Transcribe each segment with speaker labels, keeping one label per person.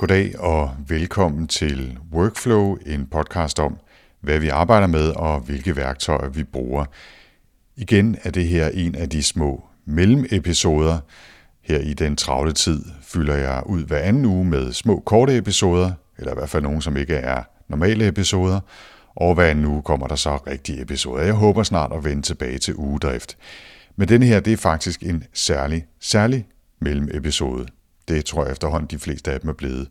Speaker 1: Goddag og velkommen til Workflow, en podcast om, hvad vi arbejder med og hvilke værktøjer vi bruger. Igen er det her en af de små mellemepisoder. Her i den travle tid fylder jeg ud hver anden uge med små korte episoder, eller i hvert fald nogle, som ikke er normale episoder, og hver anden uge kommer der så rigtige episoder. Jeg håber snart at vende tilbage til ugedrift. Men denne her, det er faktisk en særlig, særlig mellemepisode. Det tror jeg efterhånden de fleste af dem er blevet.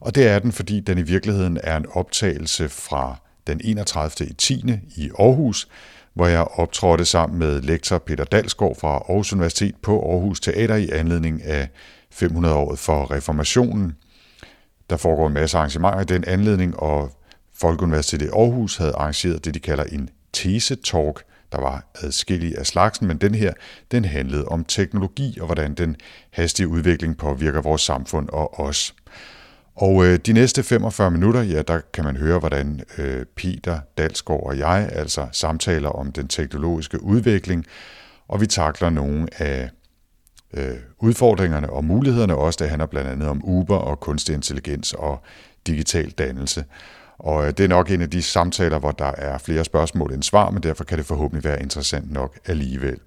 Speaker 1: Og det er den, fordi den i virkeligheden er en optagelse fra den 31. i 10. i Aarhus, hvor jeg optrådte sammen med lektor Peter Dalsgaard fra Aarhus Universitet på Aarhus Teater i anledning af 500-året for reformationen. Der foregår en masse arrangementer i den anledning, og Folkeuniversitetet i Aarhus havde arrangeret det, de kalder en tese-talk, der var adskillige af slagsen, men den her, den handlede om teknologi og hvordan den hastige udvikling påvirker vores samfund og os. Og øh, de næste 45 minutter, ja, der kan man høre, hvordan øh, Peter Dalsgaard og jeg altså samtaler om den teknologiske udvikling, og vi takler nogle af øh, udfordringerne og mulighederne også. Det handler blandt andet om Uber og kunstig intelligens og digital dannelse. Og øh, det er nok en af de samtaler, hvor der er flere spørgsmål end svar, men derfor kan det forhåbentlig være interessant nok alligevel.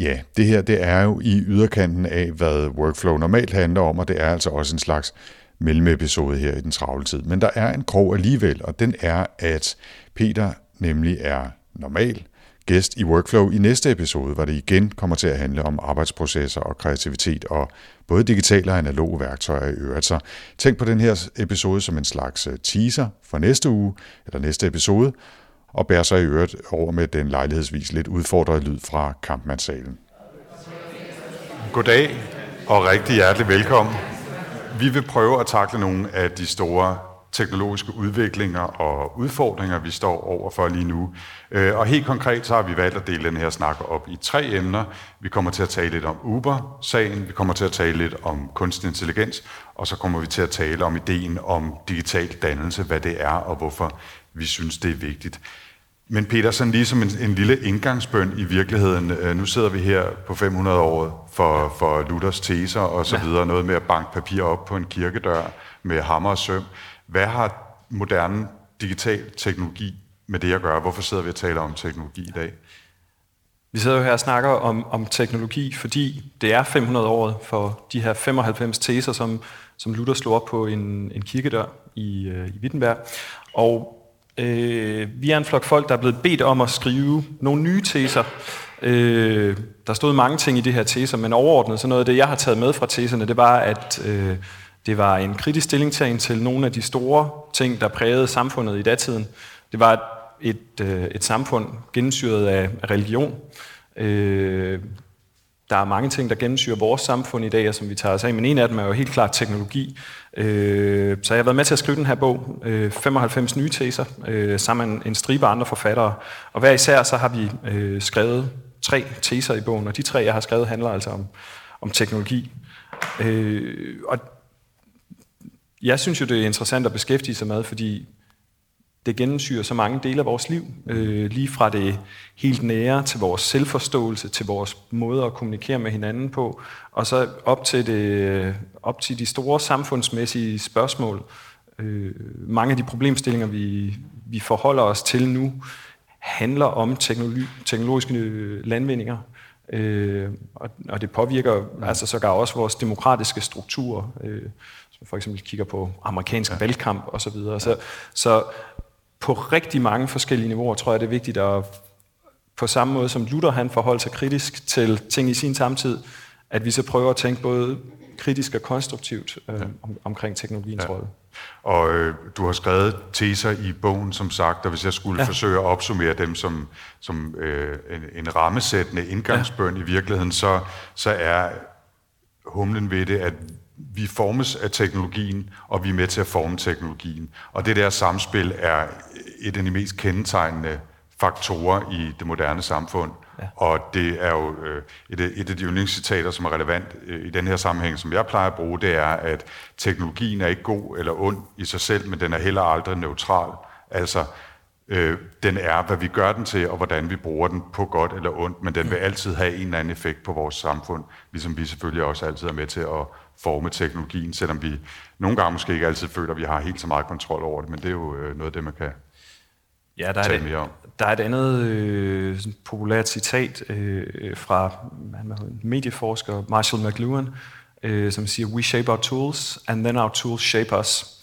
Speaker 1: Ja, det her det er jo i yderkanten af, hvad workflow normalt handler om, og det er altså også en slags mellemepisode her i den travle tid. Men der er en krog alligevel, og den er, at Peter nemlig er normal, gæst i Workflow i næste episode, hvor det igen kommer til at handle om arbejdsprocesser og kreativitet og både digitale og analoge værktøjer i øvrigt. Så tænk på den her episode som en slags øh, teaser for næste uge, eller næste episode, og bær sig i øvrigt over med den lejlighedsvis lidt udfordrede lyd fra kampmandssalen. Goddag og rigtig hjertelig velkommen. Vi vil prøve at takle nogle af de store teknologiske udviklinger og udfordringer, vi står over for lige nu. Øh, og helt konkret så har vi valgt at dele den her snak op i tre emner. Vi kommer til at tale lidt om Uber-sagen, vi kommer til at tale lidt om kunstig intelligens, og så kommer vi til at tale om ideen om digital dannelse, hvad det er og hvorfor vi synes, det er vigtigt. Men Peter, sådan lige som en, en lille indgangsbøn i virkeligheden, øh, nu sidder vi her på 500 år for, for Luthers teser og så videre, noget med at banke papir op på en kirkedør med hammer og søm. Hvad har moderne digital teknologi med det at gøre? Hvorfor sidder vi og taler om teknologi i dag?
Speaker 2: Vi sidder jo her og snakker om, om teknologi, fordi det er 500 år for de her 95 teser, som, som Luther slog op på en, en kirkedør i, øh, i Wittenberg. Og øh, vi er en flok folk, der er blevet bedt om at skrive nogle nye teser. Øh, der stod mange ting i de her teser, men overordnet, så noget af det, jeg har taget med fra teserne, det var, at øh, det var en kritisk stillingtagen til nogle af de store ting, der prægede samfundet i datiden. Det var et, et, et samfund gennemsyret af religion. Øh, der er mange ting, der gennemsyrer vores samfund i dag, og som vi tager os af, men en af dem er jo helt klart teknologi. Øh, så jeg har været med til at skrive den her bog, øh, 95 nye teser, øh, sammen med en stribe andre forfattere. Og hver især så har vi skrevet tre teser i bogen, og de tre, jeg har skrevet, handler altså om, om teknologi. og jeg synes jo, det er interessant at beskæftige sig med, fordi det gennemsyrer så mange dele af vores liv. Øh, lige fra det helt nære til vores selvforståelse, til vores måde at kommunikere med hinanden på, og så op til, det, øh, op til de store samfundsmæssige spørgsmål. Øh, mange af de problemstillinger, vi, vi forholder os til nu, handler om teknologi, teknologiske øh, landvindinger. Øh, og, og det påvirker altså sågar også vores demokratiske strukturer. Øh, som for eksempel kigger på amerikansk ja. valgkamp osv. Så, videre. så, så på rigtig mange forskellige niveauer tror jeg, det er vigtigt at på samme måde som Luther han forholdt sig kritisk til ting i sin samtid, at vi så prøver at tænke både kritisk og konstruktivt øh, om, omkring teknologiens ja. rolle.
Speaker 1: Og øh, du har skrevet teser i bogen, som sagt, og hvis jeg skulle ja. forsøge at opsummere dem som, som øh, en, en rammesættende indgangsbøn ja. i virkeligheden, så, så er humlen ved det, at vi formes af teknologien, og vi er med til at forme teknologien. Og det der samspil er et af de mest kendetegnende faktorer i det moderne samfund. Ja. Og det er jo øh, et, et af de yndlingscitater, som er relevant øh, i den her sammenhæng, som jeg plejer at bruge, det er, at teknologien er ikke god eller ond i sig selv, men den er heller aldrig neutral. Altså, øh, den er, hvad vi gør den til, og hvordan vi bruger den på godt eller ondt, men den vil altid have en eller anden effekt på vores samfund, ligesom vi selvfølgelig også altid er med til at forme teknologien, selvom vi nogle gange måske ikke altid føler, at vi har helt så meget kontrol over det, men det er jo øh, noget af det, man kan
Speaker 2: ja, der er tale mere om. Der er et andet øh, populært citat øh, fra han er en medieforsker, Marshall McLuhan, øh, som siger, we shape our tools, and then our tools shape us.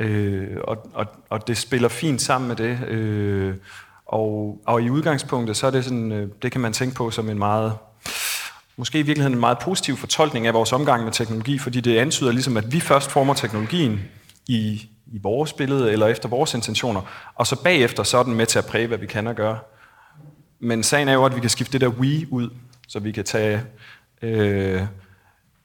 Speaker 2: Øh, og, og, og det spiller fint sammen med det. Øh, og, og i udgangspunktet, så er det sådan, øh, det kan man tænke på som en meget, måske i virkeligheden en meget positiv fortolkning af vores omgang med teknologi, fordi det antyder ligesom, at vi først former teknologien i, i vores billede, eller efter vores intentioner, og så bagefter så er den med til at præge, hvad vi kan og gøre. Men sagen er jo, at vi kan skifte det der we ud, så vi kan tage øh,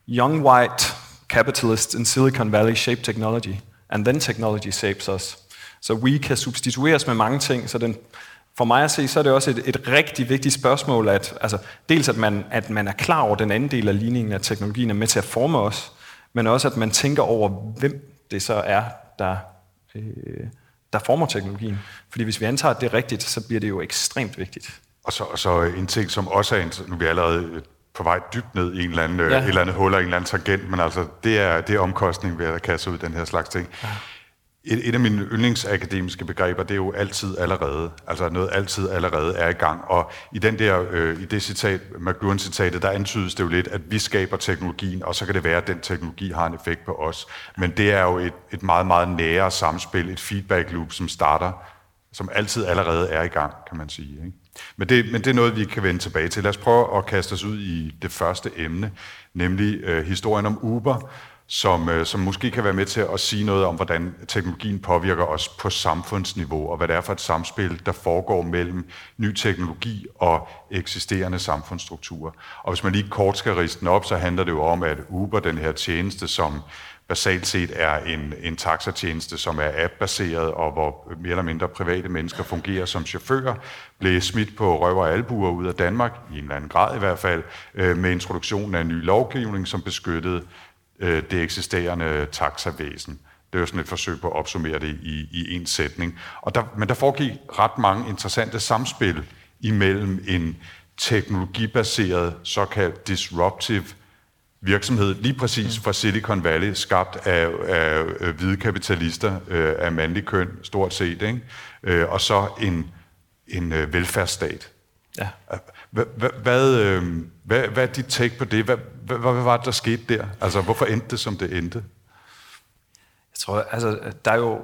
Speaker 2: young white capitalists in Silicon Valley shape technology, and then technology shapes us. Så we kan substitueres med mange ting, så den, for mig at se, så er det også et, et rigtig vigtigt spørgsmål, at altså, dels at man, at man er klar over den anden del af ligningen, at teknologien er med til at forme os, men også at man tænker over, hvem det så er, der, øh, der former teknologien. Fordi hvis vi antager, at det er rigtigt, så bliver det jo ekstremt vigtigt.
Speaker 1: Og så, og så en ting, som også er, nu er vi allerede på vej dybt ned i en eller anden, øh, ja. et eller andet hul og en eller anden tangent, men altså, det er, det er omkostning ved at kaste ud den her slags ting. Ja. Et, et af mine yndlingsakademiske begreber, det er jo altid allerede. Altså noget altid allerede er i gang. Og i den der, øh, i det citat, McLuhan-citatet, der antydes det jo lidt, at vi skaber teknologien, og så kan det være, at den teknologi har en effekt på os. Men det er jo et, et meget, meget nære samspil, et feedback loop, som starter, som altid allerede er i gang, kan man sige. Ikke? Men det, men det er noget, vi kan vende tilbage til. Lad os prøve at kaste os ud i det første emne, nemlig øh, historien om Uber, som, øh, som måske kan være med til at sige noget om, hvordan teknologien påvirker os på samfundsniveau, og hvad det er for et samspil, der foregår mellem ny teknologi og eksisterende samfundsstrukturer. Og hvis man lige kort skal riste den op, så handler det jo om, at Uber, den her tjeneste, som basalt set er en, en taxatjeneste, som er app-baseret, og hvor mere eller mindre private mennesker fungerer som chauffører, blev smidt på røver og albuer ud af Danmark, i en eller anden grad i hvert fald, øh, med introduktionen af en ny lovgivning, som beskyttede øh, det eksisterende taxavæsen. Det er jo sådan et forsøg på at opsummere det i, i en sætning. Og der, men der foregik ret mange interessante samspil imellem en teknologibaseret, såkaldt disruptive virksomhed, lige præcis fra Silicon Valley, skabt af, af, af hvide kapitalister øh, af mandlig køn, stort set, ikke? Øh, og så en, en øh, velfærdsstat. Ja. Hvad, hvad, hvad, øh, hvad, hvad er dit take på det? Hvad, hvad, hvad var det, der skete der? Altså, hvorfor endte det, som det endte?
Speaker 2: Jeg tror, altså, der er jo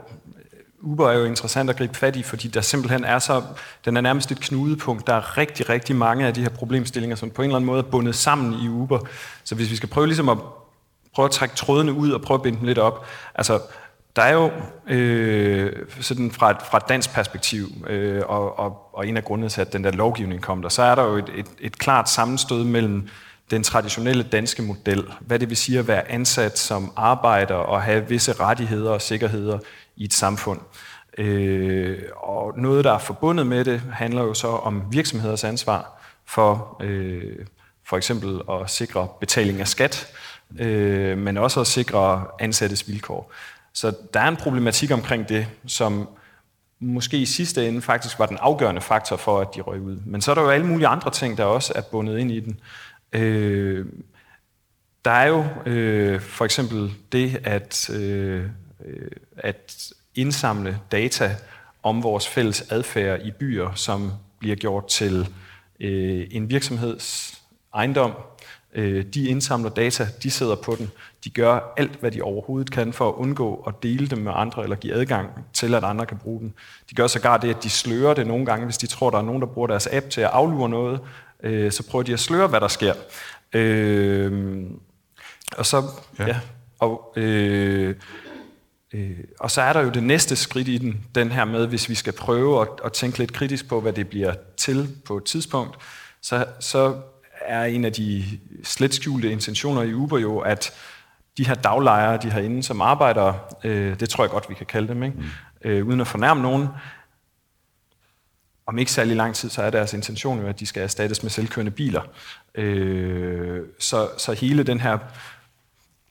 Speaker 2: Uber er jo interessant at gribe fat i, fordi der simpelthen er så, den er nærmest et knudepunkt. Der er rigtig, rigtig mange af de her problemstillinger, som på en eller anden måde er bundet sammen i Uber. Så hvis vi skal prøve ligesom at prøve at trække trådene ud og prøve at binde dem lidt op. Altså, der er jo øh, sådan fra et, fra et dansk perspektiv, øh, og, og, og en af grundene til, at den der lovgivning kom der, så er der jo et, et, et klart sammenstød mellem den traditionelle danske model, hvad det vil sige at være ansat som arbejder og have visse rettigheder og sikkerheder i et samfund. Øh, og noget, der er forbundet med det, handler jo så om virksomheders ansvar for øh, for eksempel at sikre betaling af skat, øh, men også at sikre ansattes vilkår. Så der er en problematik omkring det, som måske i sidste ende faktisk var den afgørende faktor for, at de røg ud. Men så er der jo alle mulige andre ting, der også er bundet ind i den. Øh, der er jo øh, for eksempel det, at, øh, at indsamle data om vores fælles adfærd i byer, som bliver gjort til øh, en virksomheds ejendom. Øh, de indsamler data, de sidder på den. De gør alt, hvad de overhovedet kan for at undgå at dele dem med andre, eller give adgang til, at andre kan bruge den. De gør sågar det, at de slører det nogle gange, hvis de tror, der er nogen, der bruger deres app til at aflure noget, øh, så prøver de at sløre, hvad der sker. Øh, og så, ja, ja og, øh, øh, og så er der jo det næste skridt i den, den her med, hvis vi skal prøve at, at tænke lidt kritisk på, hvad det bliver til på et tidspunkt, så, så er en af de slet skjulte intentioner i Uber jo, at de her daglejere, de herinde, som arbejder, øh, det tror jeg godt, vi kan kalde dem, ikke? Mm. Øh, uden at fornærme nogen, om ikke særlig lang tid, så er deres intention jo, at de skal erstattes med selvkørende biler. Øh, så, så hele den her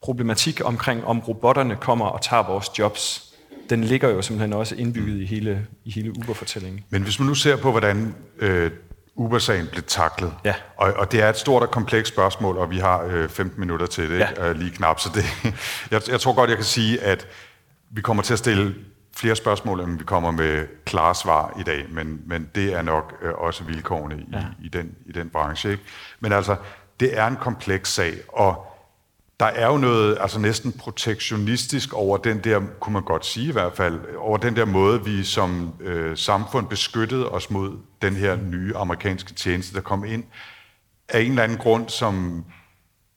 Speaker 2: problematik omkring, om robotterne kommer og tager vores jobs, den ligger jo simpelthen også indbygget i hele, i hele Uber-fortællingen.
Speaker 1: Men hvis man nu ser på, hvordan øh, Uber-sagen blev taklet,
Speaker 2: Ja.
Speaker 1: og, og det er et stort og komplekst spørgsmål, og vi har øh, 15 minutter til det,
Speaker 2: Ja.
Speaker 1: ja. øh, lige knap, så det, jeg, jeg tror godt, jeg kan sige, at vi kommer til at stille flere spørgsmål, end vi kommer med klare svar i dag, men, men det er nok øh, også vilkårene i,
Speaker 2: ja.
Speaker 1: i, den, i den branche. Ikke? Men altså, det er en kompleks sag, og der er jo noget altså næsten protektionistisk over den der, kunne man godt sige i hvert fald, over den der måde, vi som øh, samfund beskyttede os mod den her nye amerikanske tjeneste, der kom ind af en eller anden grund, som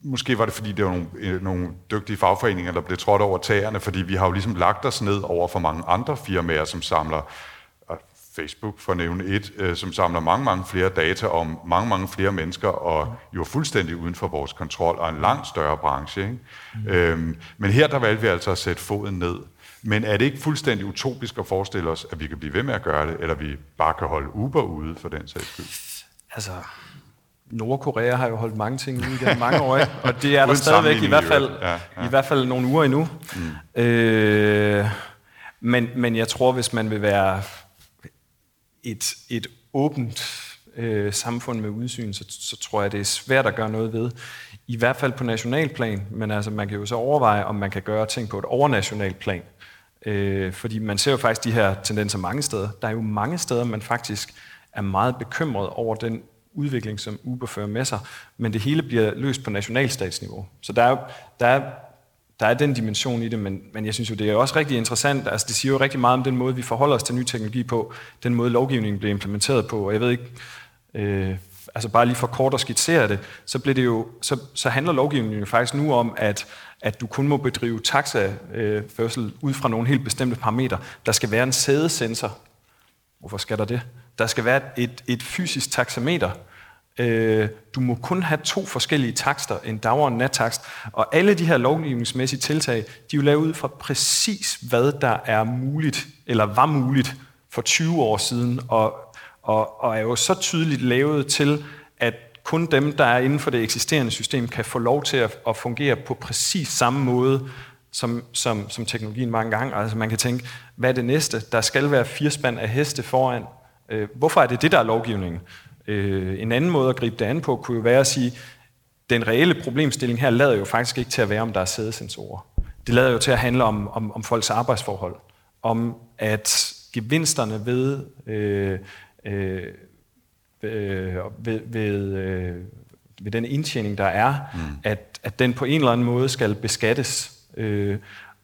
Speaker 1: måske var det, fordi det var nogle, øh, nogle dygtige fagforeninger, der blev trådt over tæerne, fordi vi har jo ligesom lagt os ned over for mange andre firmaer, som samler Facebook for at nævne et, øh, som samler mange, mange flere data om mange, mange flere mennesker, og jo fuldstændig uden for vores kontrol, og en langt større branche. Ikke? Mm. Øhm, men her der valgte vi altså at sætte foden ned. Men er det ikke fuldstændig utopisk at forestille os, at vi kan blive ved med at gøre det, eller vi bare kan holde Uber ude for den sags skyld?
Speaker 2: Altså, Nordkorea har jo holdt mange ting ude igennem mange år, ikke? og det er der stadigvæk i hvert fald.
Speaker 1: Ja, ja.
Speaker 2: i hvert fald nogle uger endnu. Mm. Øh, men, men jeg tror, hvis man vil være et, et åbent øh, samfund med udsyn, så, så tror jeg, det er svært at gøre noget ved. I hvert fald på nationalplan, men altså, man kan jo så overveje, om man kan gøre ting på et overnationalt plan. Øh, fordi man ser jo faktisk de her tendenser mange steder. Der er jo mange steder, man faktisk er meget bekymret over den udvikling, som Uber fører med sig, men det hele bliver løst på nationalstatsniveau. Så der er, der er, der er den dimension i det, men, men jeg synes jo, det er også rigtig interessant. Altså, det siger jo rigtig meget om den måde, vi forholder os til ny teknologi på, den måde, lovgivningen bliver implementeret på, og jeg ved ikke, øh, altså bare lige for kort at skitsere det, så, bliver det jo, så, så handler lovgivningen jo faktisk nu om, at, at du kun må bedrive taxaførsel øh, ud fra nogle helt bestemte parametre. Der skal være en sædesensor. Hvorfor skal der det? Der skal være et, et fysisk taxameter. Øh, du må kun have to forskellige takster, en dag- og en nattakst. Og alle de her lovgivningsmæssige tiltag, de er jo lavet ud fra præcis, hvad der er muligt, eller var muligt for 20 år siden, og, og, og er jo så tydeligt lavet til, at kun dem, der er inden for det eksisterende system, kan få lov til at, at fungere på præcis samme måde, som, som, som teknologien mange gange. Altså man kan tænke, hvad er det næste? Der skal være fire spand af heste foran. Øh, hvorfor er det det, der er lovgivningen? Øh, en anden måde at gribe det an på, kunne jo være at sige, den reelle problemstilling her lader jo faktisk ikke til at være, om der er sædesensorer. Det lader jo til at handle om, om, om folks arbejdsforhold. Om at gevinsterne ved, øh, øh, øh, ved, ved, øh, ved den indtjening, der er, mm. at, at den på en eller anden måde skal beskattes. Øh,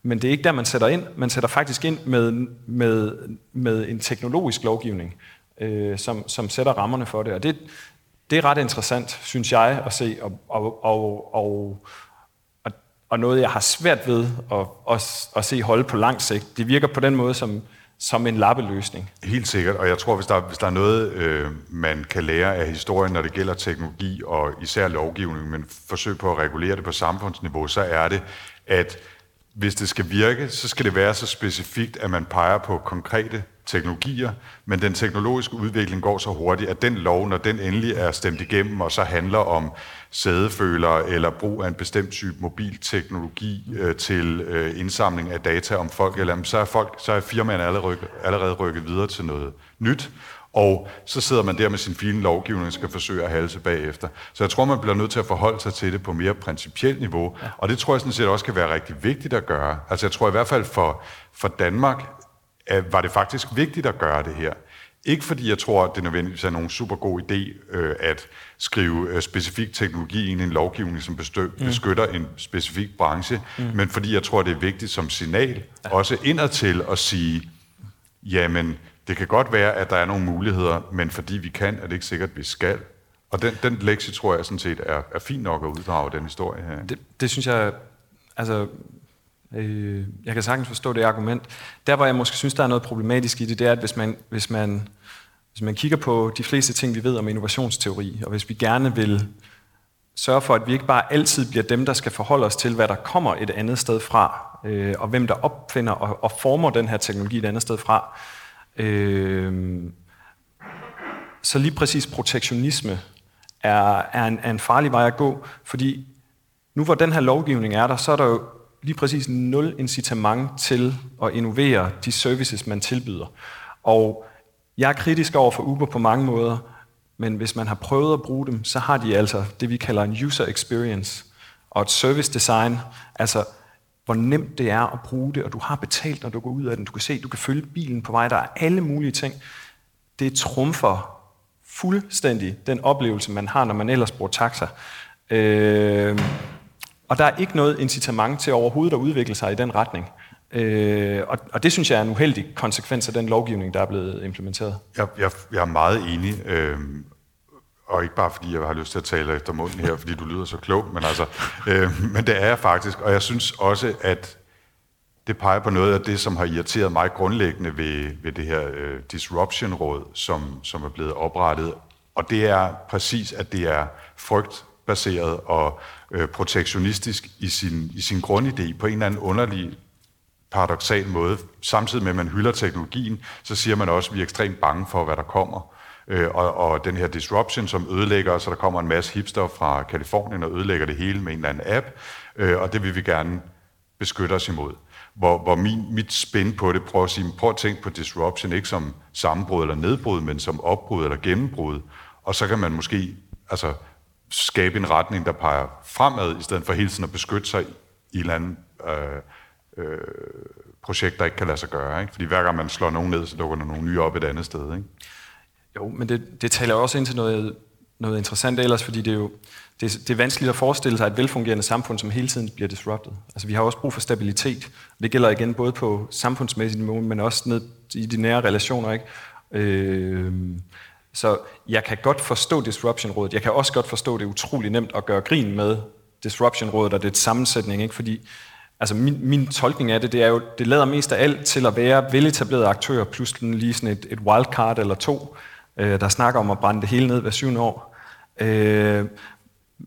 Speaker 2: men det er ikke der, man sætter ind. Man sætter faktisk ind med, med, med en teknologisk lovgivning, øh, som, som sætter rammerne for det. Og det, det er ret interessant, synes jeg, at se, og, og, og, og, og, noget, jeg har svært ved at, at, at se holde på lang sigt. Det virker på den måde som, som en lappeløsning.
Speaker 1: Helt sikkert, og jeg tror, hvis der, hvis der er noget, øh, man kan lære af historien, når det gælder teknologi og især lovgivning, men forsøg på at regulere det på samfundsniveau, så er det, at hvis det skal virke, så skal det være så specifikt, at man peger på konkrete teknologier, men den teknologiske udvikling går så hurtigt, at den lov, når den endelig er stemt igennem, og så handler om sædefølere eller brug af en bestemt type mobilteknologi øh, til øh, indsamling af data om folk, eller, så er, folk, så er firmaerne allerede, rykket- allerede rykket videre til noget nyt, og så sidder man der med sin fine lovgivning og skal forsøge at halse bagefter. Så jeg tror, man bliver nødt til at forholde sig til det på mere principielt niveau, ja. og det tror jeg sådan set også kan være rigtig vigtigt at gøre. Altså jeg tror i hvert fald for, for Danmark, var det faktisk vigtigt at gøre det her. Ikke fordi jeg tror, at det nødvendigvis er nogen super god idé øh, at skrive øh, specifik teknologi ind i en lovgivning, som bestø- beskytter en specifik branche, mm. men fordi jeg tror, det er vigtigt som signal, ja. også indadtil at sige, jamen, det kan godt være, at der er nogle muligheder, men fordi vi kan, er det ikke sikkert, at vi skal. Og den, den lektie tror jeg sådan set er, er fin nok at uddrage den historie her.
Speaker 2: Det, det synes jeg, altså, øh, jeg kan sagtens forstå det argument. Der, hvor jeg måske synes, der er noget problematisk i det, det er, at hvis man, hvis man, hvis man kigger på de fleste ting, vi ved om innovationsteori, og hvis vi gerne vil sørge for, at vi ikke bare altid bliver dem, der skal forholde os til, hvad der kommer et andet sted fra, øh, og hvem der opfinder og, og former den her teknologi et andet sted fra, øh, så lige præcis protektionisme er, er, en, er en farlig vej at gå, fordi nu hvor den her lovgivning er der, så er der jo lige præcis nul incitament til at innovere de services, man tilbyder. Og jeg er kritisk over for Uber på mange måder, men hvis man har prøvet at bruge dem, så har de altså det, vi kalder en user experience og et service design, altså hvor nemt det er at bruge det, og du har betalt, når du går ud af den. Du kan se, du kan følge bilen på vej, der er alle mulige ting. Det trumfer fuldstændig den oplevelse, man har, når man ellers bruger taxa. Øh, og der er ikke noget incitament til overhovedet at udvikle sig i den retning. Øh, og, og det synes jeg er en uheldig konsekvens af den lovgivning, der er blevet implementeret.
Speaker 1: Jeg, jeg, jeg er meget enig, øh, og ikke bare fordi jeg har lyst til at tale efter munden her, fordi du lyder så klog, men altså, øh, men det er jeg faktisk, og jeg synes også, at det peger på noget af det, som har irriteret mig grundlæggende ved, ved det her øh, Disruption-råd, som, som er blevet oprettet, og det er præcis, at det er frygtbaseret og øh, protektionistisk i sin, i sin grundidé på en eller anden underlig paradoxal måde. Samtidig med, at man hylder teknologien, så siger man også, at vi er ekstremt bange for, hvad der kommer. Øh, og, og den her disruption, som ødelægger, så der kommer en masse hipster fra Kalifornien og ødelægger det hele med en eller anden app, øh, og det vil vi gerne beskytte os imod. Hvor, hvor min, mit spænd på det, prøver at sige, prøv at tænke på disruption, ikke som sammenbrud eller nedbrud, men som opbrud eller gennembrud. Og så kan man måske altså, skabe en retning, der peger fremad, i stedet for hele tiden at beskytte sig i et eller andet øh, øh, projekt, der ikke kan lade sig gøre. Ikke? Fordi hver gang man slår nogen ned, så dukker der nogle nye op et andet sted. Ikke?
Speaker 2: Jo, men det, det taler også ind til noget, noget interessant ellers, fordi det er jo det, det er vanskeligt at forestille sig et velfungerende samfund, som hele tiden bliver disrupted. Altså, vi har også brug for stabilitet. Det gælder igen både på samfundsmæssigt niveau, men også ned i de nære relationer. Ikke? Øh, så jeg kan godt forstå Disruption-rådet. Jeg kan også godt forstå, det er utrolig nemt at gøre grin med Disruption-rådet og det sammensætning, ikke? fordi altså min, min tolkning af det, det er jo, det lader mest af alt til at være veletablerede aktører, plus lige sådan et, et wildcard eller to, øh, der snakker om at brænde det hele ned hver syvende år. Øh,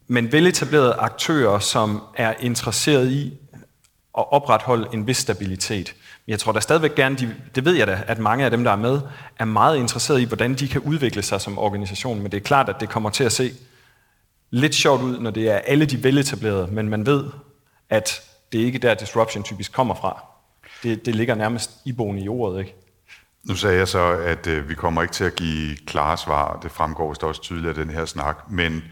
Speaker 2: men veletablerede aktører, som er interesseret i at opretholde en vis stabilitet. Jeg tror da stadigvæk gerne, de, det ved jeg da, at mange af dem, der er med, er meget interesseret i, hvordan de kan udvikle sig som organisation. Men det er klart, at det kommer til at se lidt sjovt ud, når det er alle de veletablerede, men man ved, at det er ikke der, disruption typisk kommer fra. Det, det ligger nærmest iboende i ordet, ikke?
Speaker 1: Nu sagde jeg så, at øh, vi kommer ikke til at give klare svar. Det fremgår vist også tydeligt af den her snak. Men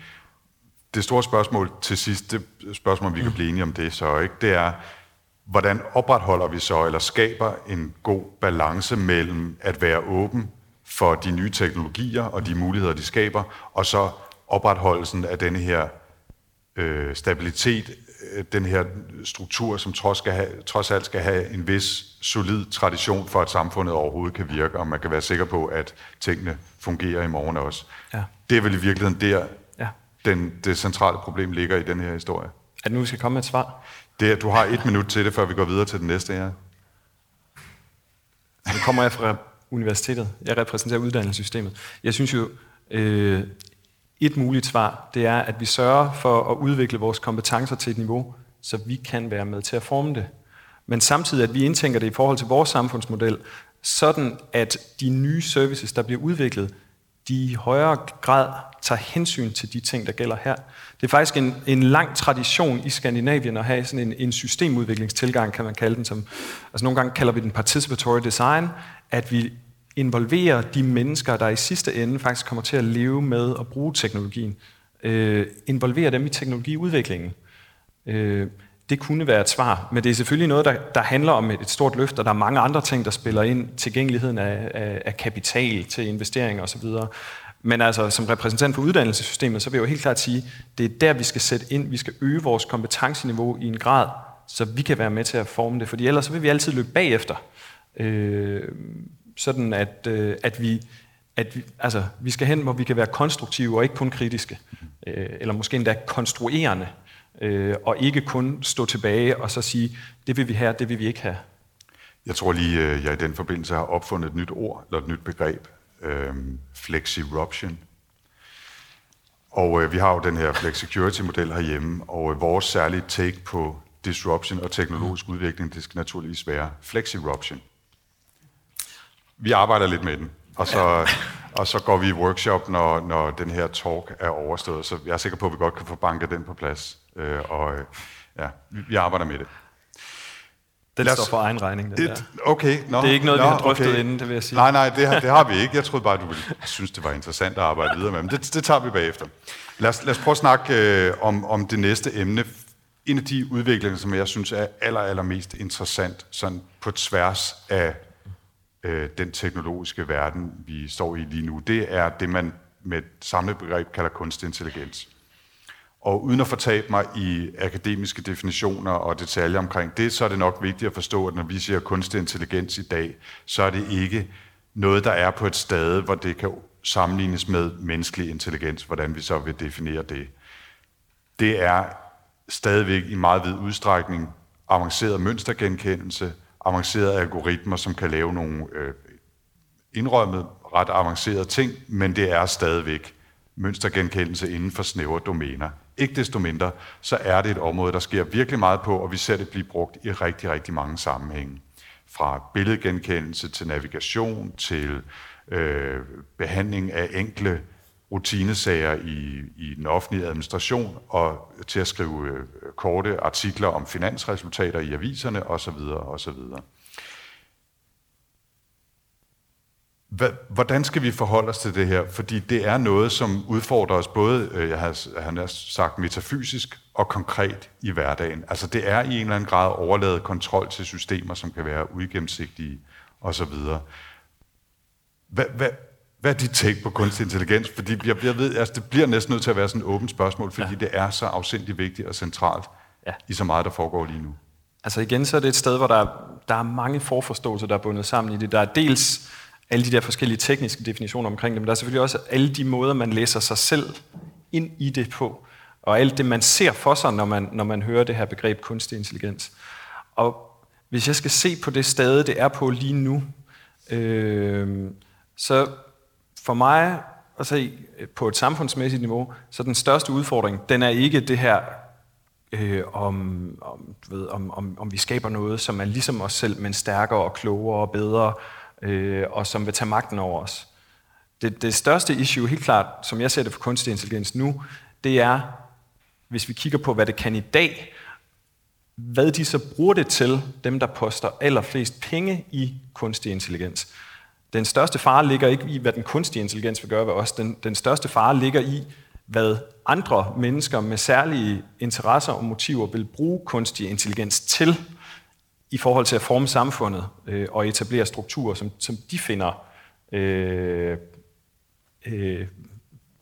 Speaker 1: det store spørgsmål til sidst, det spørgsmål, vi kan blive enige om det så, ikke, det er, hvordan opretholder vi så, eller skaber en god balance mellem at være åben for de nye teknologier og de muligheder, de skaber, og så opretholdelsen af denne her øh, stabilitet, den her struktur, som trods, skal have, trods alt skal have en vis solid tradition for, at samfundet overhovedet kan virke, og man kan være sikker på, at tingene fungerer i morgen også. Ja. Det er vel i virkeligheden der, ja. den, det centrale problem ligger i den her historie.
Speaker 2: At nu skal komme med et svar?
Speaker 1: Det er, du har et minut til det, før vi går videre til den næste her.
Speaker 2: Nu kommer jeg fra universitetet. Jeg repræsenterer uddannelsessystemet. Jeg synes jo, øh, et muligt svar, det er, at vi sørger for at udvikle vores kompetencer til et niveau, så vi kan være med til at forme det. Men samtidig, at vi indtænker det i forhold til vores samfundsmodel, sådan at de nye services, der bliver udviklet, de i højere grad tager hensyn til de ting, der gælder her. Det er faktisk en, en lang tradition i Skandinavien at have sådan en, en systemudviklingstilgang, kan man kalde den. Som, altså nogle gange kalder vi den participatory design, at vi involverer de mennesker, der i sidste ende faktisk kommer til at leve med at bruge teknologien. Øh, involverer dem i teknologiudviklingen. Øh, det kunne være et svar, men det er selvfølgelig noget, der, der handler om et, et stort løft, og der er mange andre ting, der spiller ind. Tilgængeligheden af, af, af kapital til investeringer osv. Men altså, som repræsentant for uddannelsessystemet, så vil jeg jo helt klart sige, det er der, vi skal sætte ind. Vi skal øge vores kompetenceniveau i en grad, så vi kan være med til at forme det. Fordi ellers så vil vi altid løbe bagefter. Øh, sådan at, øh, at vi at vi, altså, vi skal hen, hvor vi kan være konstruktive og ikke kun kritiske. Øh, eller måske endda konstruerende øh, og ikke kun stå tilbage og så sige, det vil vi have, det vil vi ikke have.
Speaker 1: Jeg tror lige, øh, jeg i den forbindelse har opfundet et nyt ord, eller et nyt begreb, øh, flexiruption. Og øh, vi har jo den her flex-security-model herhjemme, og øh, vores særlige take på disruption og teknologisk udvikling, det skal naturligvis være flexiruption. Vi arbejder lidt med den, og så, og så går vi i workshop, når, når den her talk er overstået. Så jeg er sikker på, at vi godt kan få banket den på plads. Øh, og øh, ja, vi, vi arbejder med det.
Speaker 2: Den står for egen regning, det,
Speaker 1: det Okay,
Speaker 2: no, Det er ikke noget, no, vi har drøftet okay. inden, det vil jeg sige.
Speaker 1: Nej, nej, det har, det har vi ikke. Jeg troede bare, du ville synes, det var interessant at arbejde videre med. Men det, det tager vi bagefter. Lad os, lad os prøve at snakke øh, om, om det næste emne. En af de udviklinger, som jeg synes er aller, allermest interessant, sådan på tværs af øh, den teknologiske verden, vi står i lige nu, det er det, man med et samlet begreb kalder kunstig intelligens. Og uden at fortabe mig i akademiske definitioner og detaljer omkring det, så er det nok vigtigt at forstå, at når vi siger kunstig intelligens i dag, så er det ikke noget, der er på et sted, hvor det kan sammenlignes med menneskelig intelligens, hvordan vi så vil definere det. Det er stadigvæk i meget vid udstrækning avanceret mønstergenkendelse, avancerede algoritmer, som kan lave nogle øh, indrømmet ret avancerede ting, men det er stadigvæk mønstergenkendelse inden for snævre domæner. Ikke desto mindre, så er det et område, der sker virkelig meget på, og vi ser det blive brugt i rigtig, rigtig mange sammenhænge. Fra billedgenkendelse til navigation til øh, behandling af enkle rutinesager i, i den offentlige administration og til at skrive øh, korte artikler om finansresultater i aviserne osv. osv. Hvordan skal vi forholde os til det her? Fordi det er noget, som udfordrer os både, øh, jeg har, han har sagt, metafysisk og konkret i hverdagen. Altså det er i en eller anden grad overladet kontrol til systemer, som kan være uigennemsigtige osv. Hvad, hvad, hvad er dit take på kunstig intelligens? Fordi jeg, jeg ved, altså, det bliver næsten nødt til at være sådan et åbent spørgsmål, fordi ja. det er så afsindig vigtigt og centralt ja. i så meget, der foregår lige nu.
Speaker 2: Altså igen, så er det et sted, hvor der, der er mange forforståelser, der er bundet sammen i det. Der er dels alle de der forskellige tekniske definitioner omkring det, men der er selvfølgelig også alle de måder, man læser sig selv ind i det på, og alt det, man ser for sig, når man, når man hører det her begreb kunstig intelligens. Og hvis jeg skal se på det sted, det er på lige nu, øh, så for mig at se øh, på et samfundsmæssigt niveau, så den største udfordring, den er ikke det her, øh, om, om, du ved, om, om, om vi skaber noget, som er ligesom os selv, men stærkere og klogere og bedre, øh, og som vil tage magten over os. Det, det største issue, helt klart, som jeg ser det for kunstig intelligens nu, det er, hvis vi kigger på, hvad det kan i dag, hvad de så bruger det til, dem der poster allerflest penge i kunstig intelligens. Den største fare ligger ikke i, hvad den kunstige intelligens vil gøre ved os. Den, den største fare ligger i, hvad andre mennesker med særlige interesser og motiver vil bruge kunstig intelligens til i forhold til at forme samfundet øh, og etablere strukturer, som, som de finder øh, øh,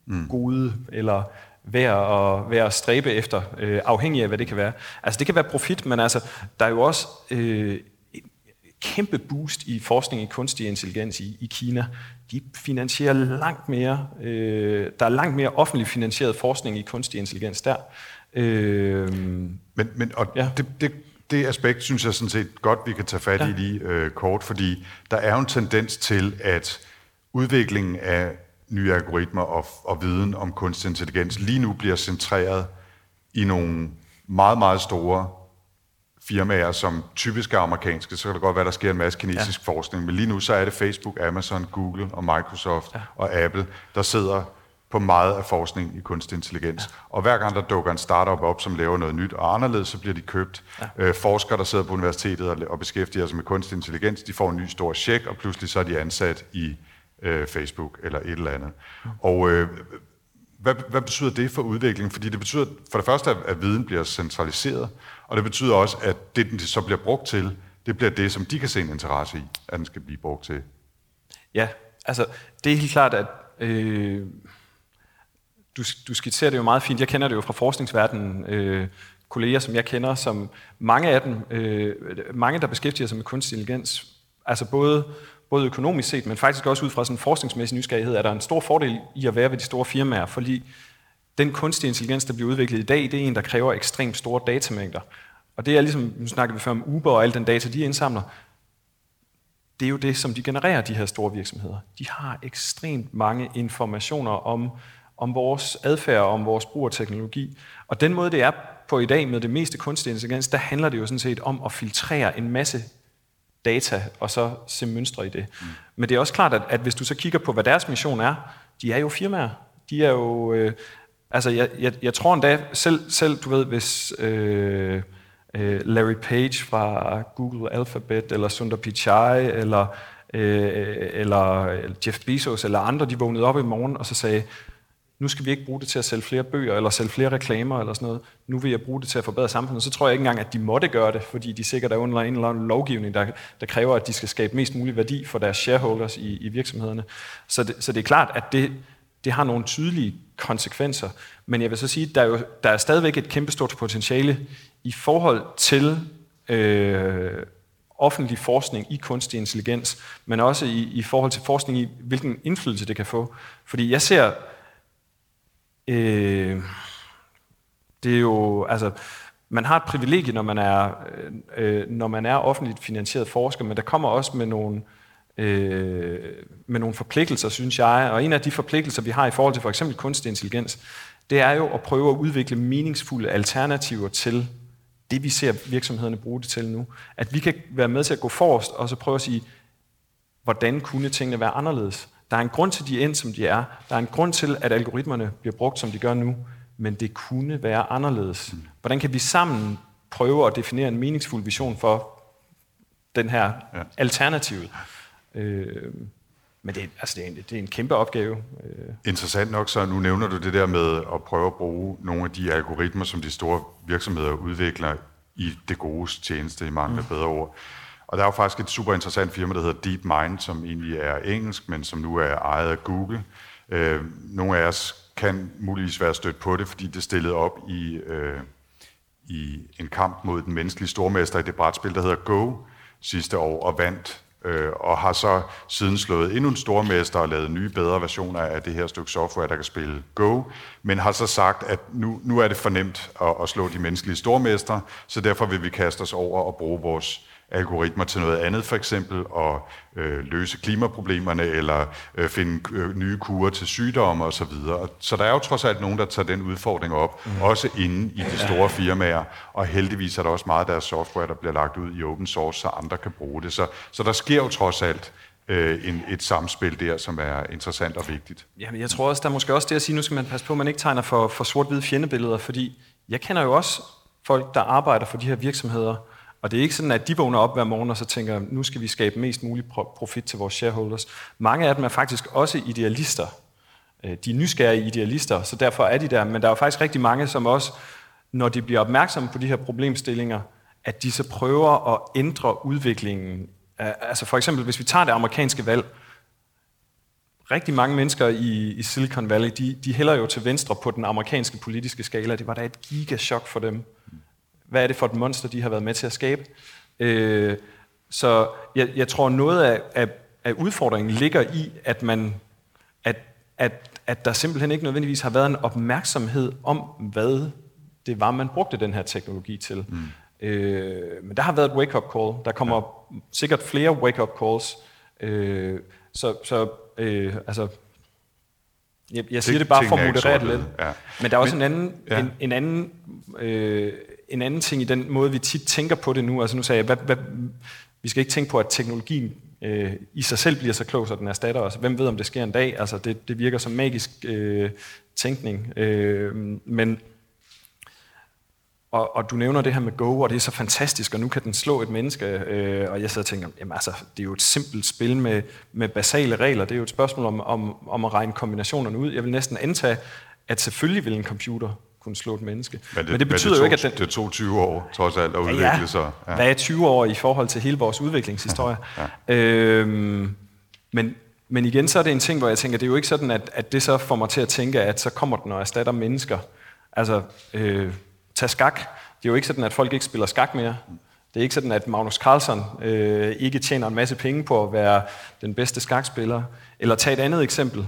Speaker 2: mm. gode eller værd at, værd at stræbe efter, øh, afhængig af, hvad det kan være. Altså det kan være profit, men altså, der er jo også øh, kæmpe boost i forskning i kunstig intelligens i, i Kina. De finansierer langt mere, øh, der er langt mere offentlig finansieret forskning i kunstig intelligens der.
Speaker 1: Øh, men, men og ja. det, det det aspekt synes jeg sådan set godt, vi kan tage fat ja. i lige øh, kort, fordi der er jo en tendens til, at udviklingen af nye algoritmer og, og viden om kunstig intelligens lige nu bliver centreret i nogle meget, meget store firmaer, som typisk er amerikanske, så kan det godt være, der sker en masse kinesisk ja. forskning, men lige nu så er det Facebook, Amazon, Google og Microsoft ja. og Apple, der sidder på meget af forskning i kunstig intelligens. Ja. Og hver gang der dukker en startup op, som laver noget nyt og anderledes, så bliver de købt. Ja. Øh, forskere, der sidder på universitetet og, og beskæftiger sig med kunstig intelligens, de får en ny stor check, og pludselig så er de ansat i øh, Facebook eller et eller andet. Ja. Og øh, hvad, hvad betyder det for udviklingen? Fordi det betyder for det første, at viden bliver centraliseret, og det betyder også, at det, den så bliver brugt til, det bliver det, som de kan se en interesse i, at den skal blive brugt til.
Speaker 2: Ja, altså det er helt klart, at øh, du, du skitserer det jo meget fint. Jeg kender det jo fra forskningsverdenen. Øh, kolleger, som jeg kender, som mange af dem, øh, mange der beskæftiger sig med kunstig intelligens, altså både, både økonomisk set, men faktisk også ud fra sådan en forskningsmæssig nysgerrighed, er der en stor fordel i at være ved de store firmaer, fordi den kunstige intelligens, der bliver udviklet i dag, det er en, der kræver ekstremt store datamængder. Og det er ligesom, nu snakker vi før om Uber og al den data, de indsamler, det er jo det, som de genererer, de her store virksomheder. De har ekstremt mange informationer om om vores adfærd om vores brug af teknologi. Og den måde, det er på i dag med det meste kunstig intelligens, der handler det jo sådan set om at filtrere en masse data, og så se mønstre i det. Mm. Men det er også klart, at, at hvis du så kigger på, hvad deres mission er, de er jo firmaer. De er jo... Øh, altså, jeg, jeg, jeg tror endda, selv, selv du ved, hvis... Øh, øh, Larry Page fra Google Alphabet, eller Sundar Pichai, eller, øh, eller Jeff Bezos, eller andre, de vågnede op i morgen og så sagde, nu skal vi ikke bruge det til at sælge flere bøger, eller sælge flere reklamer, eller sådan noget. Nu vil jeg bruge det til at forbedre samfundet. Så tror jeg ikke engang, at de måtte gøre det, fordi de sikkert er under en eller anden lovgivning, der, der kræver, at de skal skabe mest mulig værdi for deres shareholders i, i virksomhederne. Så det, så det er klart, at det, det har nogle tydelige konsekvenser. Men jeg vil så sige, at der er, jo, der er stadigvæk et kæmpestort potentiale i forhold til øh, offentlig forskning i kunstig intelligens, men også i, i forhold til forskning i, hvilken indflydelse det kan få. Fordi jeg ser Øh, det er jo, altså, man har et privilegie, når man er, øh, øh når man er offentligt finansieret forsker, men der kommer også med nogle, øh, med nogle forpligtelser, synes jeg. Og en af de forpligtelser, vi har i forhold til for eksempel kunstig intelligens, det er jo at prøve at udvikle meningsfulde alternativer til det, vi ser virksomhederne bruge det til nu. At vi kan være med til at gå forrest og så prøve at sige, hvordan kunne tingene være anderledes? Der er en grund til, at de er endt, som de er. Der er en grund til, at algoritmerne bliver brugt, som de gør nu. Men det kunne være anderledes. Mm. Hvordan kan vi sammen prøve at definere en meningsfuld vision for den her ja. alternativ? Øh, men det, altså det, er en, det er en kæmpe opgave.
Speaker 1: Øh. Interessant nok, så nu nævner du det der med at prøve at bruge nogle af de algoritmer, som de store virksomheder udvikler i det gode tjeneste, i mange mm. bedre ord. Og der er jo faktisk et super interessant firma, der hedder DeepMind, som egentlig er engelsk, men som nu er ejet af Google. Øh, nogle af os kan muligvis være stødt på det, fordi det stillede op i, øh, i en kamp mod den menneskelige stormester i det brætspil, der hedder Go sidste år, og vandt øh, og har så siden slået endnu en stormester og lavet nye, bedre versioner af det her stykke software, der kan spille Go, men har så sagt, at nu, nu er det fornemt at, at slå de menneskelige stormester, så derfor vil vi kaste os over og bruge vores algoritmer til noget andet, for eksempel at øh, løse klimaproblemerne, eller øh, finde øh, nye kurer til sygdomme osv. Så, så der er jo trods alt nogen, der tager den udfordring op, mm. også inde i de store firmaer, og heldigvis er der også meget af deres software, der bliver lagt ud i open source, så andre kan bruge det. Så, så der sker jo trods alt øh, en, et samspil der, som er interessant og vigtigt.
Speaker 2: Jamen, jeg tror også, der er måske også det at sige, nu skal man passe på, at man ikke tegner for, for sort-hvide fjendebilleder, fordi jeg kender jo også folk, der arbejder for de her virksomheder, og det er ikke sådan, at de vågner op hver morgen og så tænker, nu skal vi skabe mest mulig profit til vores shareholders. Mange af dem er faktisk også idealister. Øh, de er nysgerrige idealister, så derfor er de der. Men der er jo faktisk rigtig mange, som også, når de bliver opmærksomme på de her problemstillinger, at de så prøver at ændre udviklingen. Altså for eksempel, hvis vi tager det amerikanske valg, rigtig mange mennesker i, i Silicon Valley, de, de hælder jo til venstre på den amerikanske politiske skala. Det var da et gigachok for dem. Hvad er det for et monster, de har været med til at skabe? Øh, så jeg, jeg tror, noget af, af, af udfordringen ligger i, at man at, at, at der simpelthen ikke nødvendigvis har været en opmærksomhed om, hvad det var, man brugte den her teknologi til. Mm. Øh, men der har været et wake-up call. Der kommer ja. sikkert flere wake-up calls. Øh, så så øh, altså, jeg, jeg siger det bare for at moderere det lidt. Ja. Men der er også men, en anden, ja. en, en anden øh, en anden ting i den måde, vi tit tænker på det nu. Altså nu sagde jeg, hvad, hvad, vi skal ikke tænke på, at teknologien øh, i sig selv bliver så klog, så den erstatter os. Hvem ved, om det sker en dag? Altså det, det virker som magisk øh, tænkning. Øh, men og, og du nævner det her med Go, og det er så fantastisk, og nu kan den slå et menneske. Øh, og jeg sidder og tænker, jamen altså, det er jo et simpelt spil med, med basale regler. Det er jo et spørgsmål om, om, om at regne kombinationerne ud. Jeg vil næsten antage, at selvfølgelig vil en computer kunne slå et menneske.
Speaker 1: Men det, men det betyder men det tog, jo ikke, at den... Det tog 20 år, trods alt, at udvikle ja, sig.
Speaker 2: Ja. Hvad er 20 år i forhold til hele vores udviklingshistorie? Ja, ja. Øhm, men, men igen, så er det en ting, hvor jeg tænker, det er jo ikke sådan, at, at det så får mig til at tænke, at så kommer den og erstatter mennesker. Altså, øh, tag skak. Det er jo ikke sådan, at folk ikke spiller skak mere. Det er ikke sådan, at Magnus Carlsen øh, ikke tjener en masse penge på at være den bedste skakspiller. Eller tag et andet eksempel.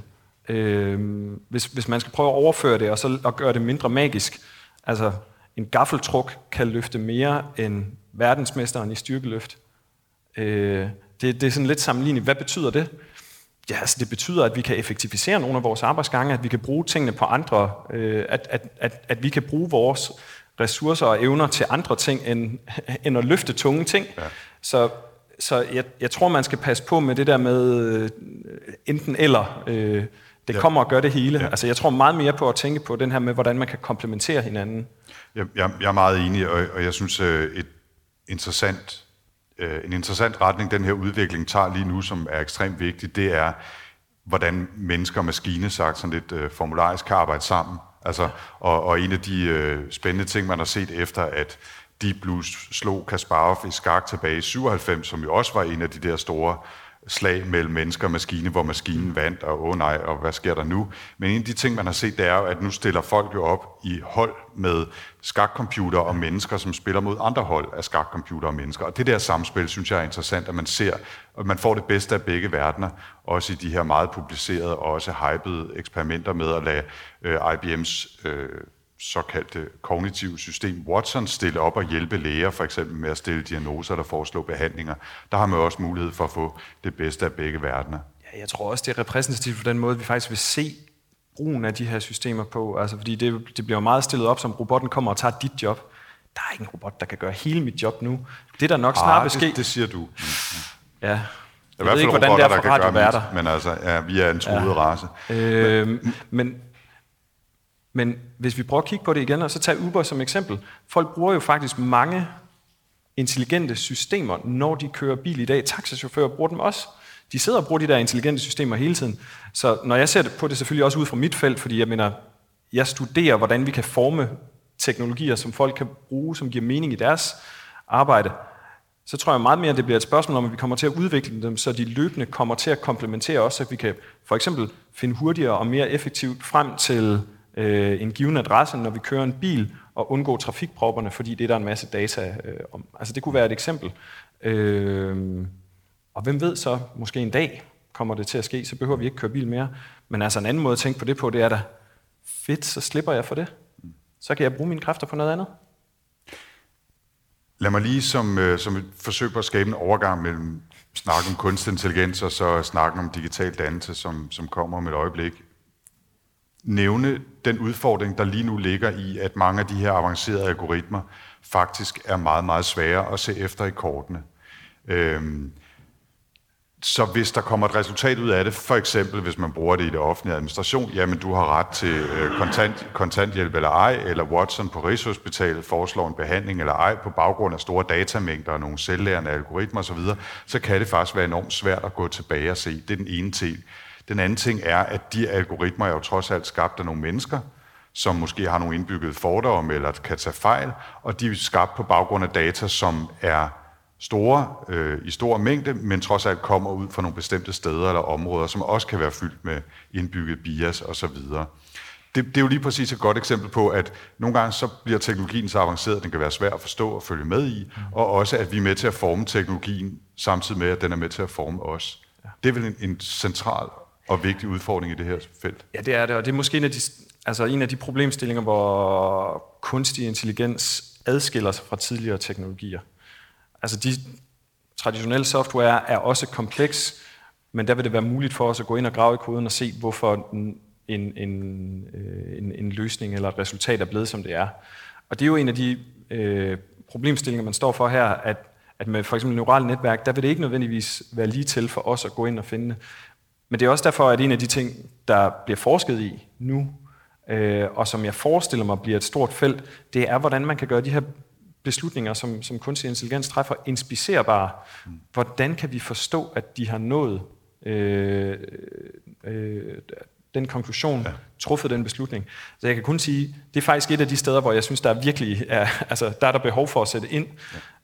Speaker 2: Øh, hvis, hvis man skal prøve at overføre det og, så, og gøre det mindre magisk. Altså, en gaffeltruk kan løfte mere end verdensmesteren i styrkeløft. Øh, det, det er sådan lidt sammenlignet. Hvad betyder det? Ja, altså det betyder, at vi kan effektivisere nogle af vores arbejdsgange, at vi kan bruge tingene på andre, øh, at, at, at, at vi kan bruge vores ressourcer og evner til andre ting, end, end at løfte tunge ting. Ja. Så, så jeg, jeg tror, man skal passe på med det der med øh, enten eller. Øh, det ja. kommer og gør det hele. Ja. Altså, jeg tror meget mere på at tænke på den her med, hvordan man kan komplementere hinanden.
Speaker 1: Jeg, jeg, jeg er meget enig, og, og jeg synes, øh, et interessant, øh, en interessant retning, den her udvikling tager lige nu, som er ekstremt vigtig, det er, hvordan mennesker og maskine, sagt sådan lidt øh, formularisk, kan arbejde sammen. Altså, og, og en af de øh, spændende ting, man har set efter, at Deep Blue slog Kasparov i skak tilbage i 97, som jo også var en af de der store slag mellem mennesker og maskine, hvor maskinen vandt, og åh oh nej, og hvad sker der nu? Men en af de ting, man har set, det er jo, at nu stiller folk jo op i hold med skakcomputer og mennesker, som spiller mod andre hold af skakcomputer og mennesker. Og det der samspil, synes jeg er interessant, at man ser, at man får det bedste af begge verdener, også i de her meget publicerede og også hypede eksperimenter med at lade øh, IBM's øh, såkaldte kognitive system Watson stille op og hjælpe læger for eksempel med at stille diagnoser eller foreslå behandlinger. Der har man også mulighed for at få det bedste af begge verdener.
Speaker 2: Ja, jeg tror også, det er repræsentativt for den måde, vi faktisk vil se brugen af de her systemer på. Altså, fordi det, det bliver meget stillet op, som robotten kommer og tager dit job. Der er ikke en robot, der kan gøre hele mit job nu. Det der nok snart vil ske...
Speaker 1: Det, det siger du.
Speaker 2: Ja, jeg, jeg ved ikke, hvordan det er for radioværter.
Speaker 1: Men altså, ja, vi er en truet ja. race.
Speaker 2: Øh, men, men men hvis vi prøver at kigge på det igen, og så tager Uber som eksempel. Folk bruger jo faktisk mange intelligente systemer, når de kører bil i dag. Taxachauffører bruger dem også. De sidder og bruger de der intelligente systemer hele tiden. Så når jeg ser på det selvfølgelig også ud fra mit felt, fordi jeg mener, jeg studerer, hvordan vi kan forme teknologier, som folk kan bruge, som giver mening i deres arbejde, så tror jeg meget mere, at det bliver et spørgsmål om, at vi kommer til at udvikle dem, så de løbende kommer til at komplementere os, så vi kan for eksempel finde hurtigere og mere effektivt frem til øh, en given adresse, når vi kører en bil, og undgå trafikpropperne, fordi det er der en masse data øh, om. Altså det kunne være et eksempel. Øh, og hvem ved så, måske en dag kommer det til at ske, så behøver vi ikke køre bil mere. Men altså en anden måde at tænke på det på, det er da, fedt, så slipper jeg for det. Så kan jeg bruge mine kræfter på noget andet.
Speaker 1: Lad mig lige som, øh, som et forsøg på at skabe en overgang mellem snakken om kunstig intelligens og så snakken om digital dannelse, som, som kommer om et øjeblik, nævne den udfordring, der lige nu ligger i, at mange af de her avancerede algoritmer faktisk er meget, meget svære at se efter i kortene. Øhm, så hvis der kommer et resultat ud af det, for eksempel hvis man bruger det i det offentlige administration, jamen du har ret til øh, kontant, kontanthjælp eller ej, eller Watson på Rigshospitalet foreslår en behandling eller ej på baggrund af store datamængder og nogle selvlærende algoritmer osv., så kan det faktisk være enormt svært at gå tilbage og se. Det er den ene ting. Den anden ting er, at de algoritmer er jo trods alt skabt af nogle mennesker, som måske har nogle indbyggede fordomme eller kan tage fejl, og de er skabt på baggrund af data, som er store øh, i stor mængde, men trods alt kommer ud fra nogle bestemte steder eller områder, som også kan være fyldt med indbygget bias osv. Det, det er jo lige præcis et godt eksempel på, at nogle gange så bliver teknologien så avanceret, at den kan være svær at forstå og følge med i, og også at vi er med til at forme teknologien, samtidig med, at den er med til at forme os. Det er vel en, en central og vigtig udfordring i det her felt.
Speaker 2: Ja, det er det, og det er måske en af de, altså en af de problemstillinger, hvor kunstig intelligens adskiller sig fra tidligere teknologier. Altså de traditionelle software er også kompleks, men der vil det være muligt for os at gå ind og grave i koden og se, hvorfor en, en, en, en, en løsning eller et resultat er blevet, som det er. Og det er jo en af de øh, problemstillinger, man står for her, at, at med for eksempel neurale netværk, der vil det ikke nødvendigvis være lige til for os at gå ind og finde men det er også derfor, at en af de ting, der bliver forsket i nu, øh, og som jeg forestiller mig bliver et stort felt, det er, hvordan man kan gøre de her beslutninger, som, som kunstig intelligens træffer, inspicerbare. Hvordan kan vi forstå, at de har nået øh, øh, den konklusion, ja. truffet den beslutning. Så jeg kan kun sige, det er faktisk et af de steder, hvor jeg synes, der er virkelig er, altså, der er der behov for at sætte ind.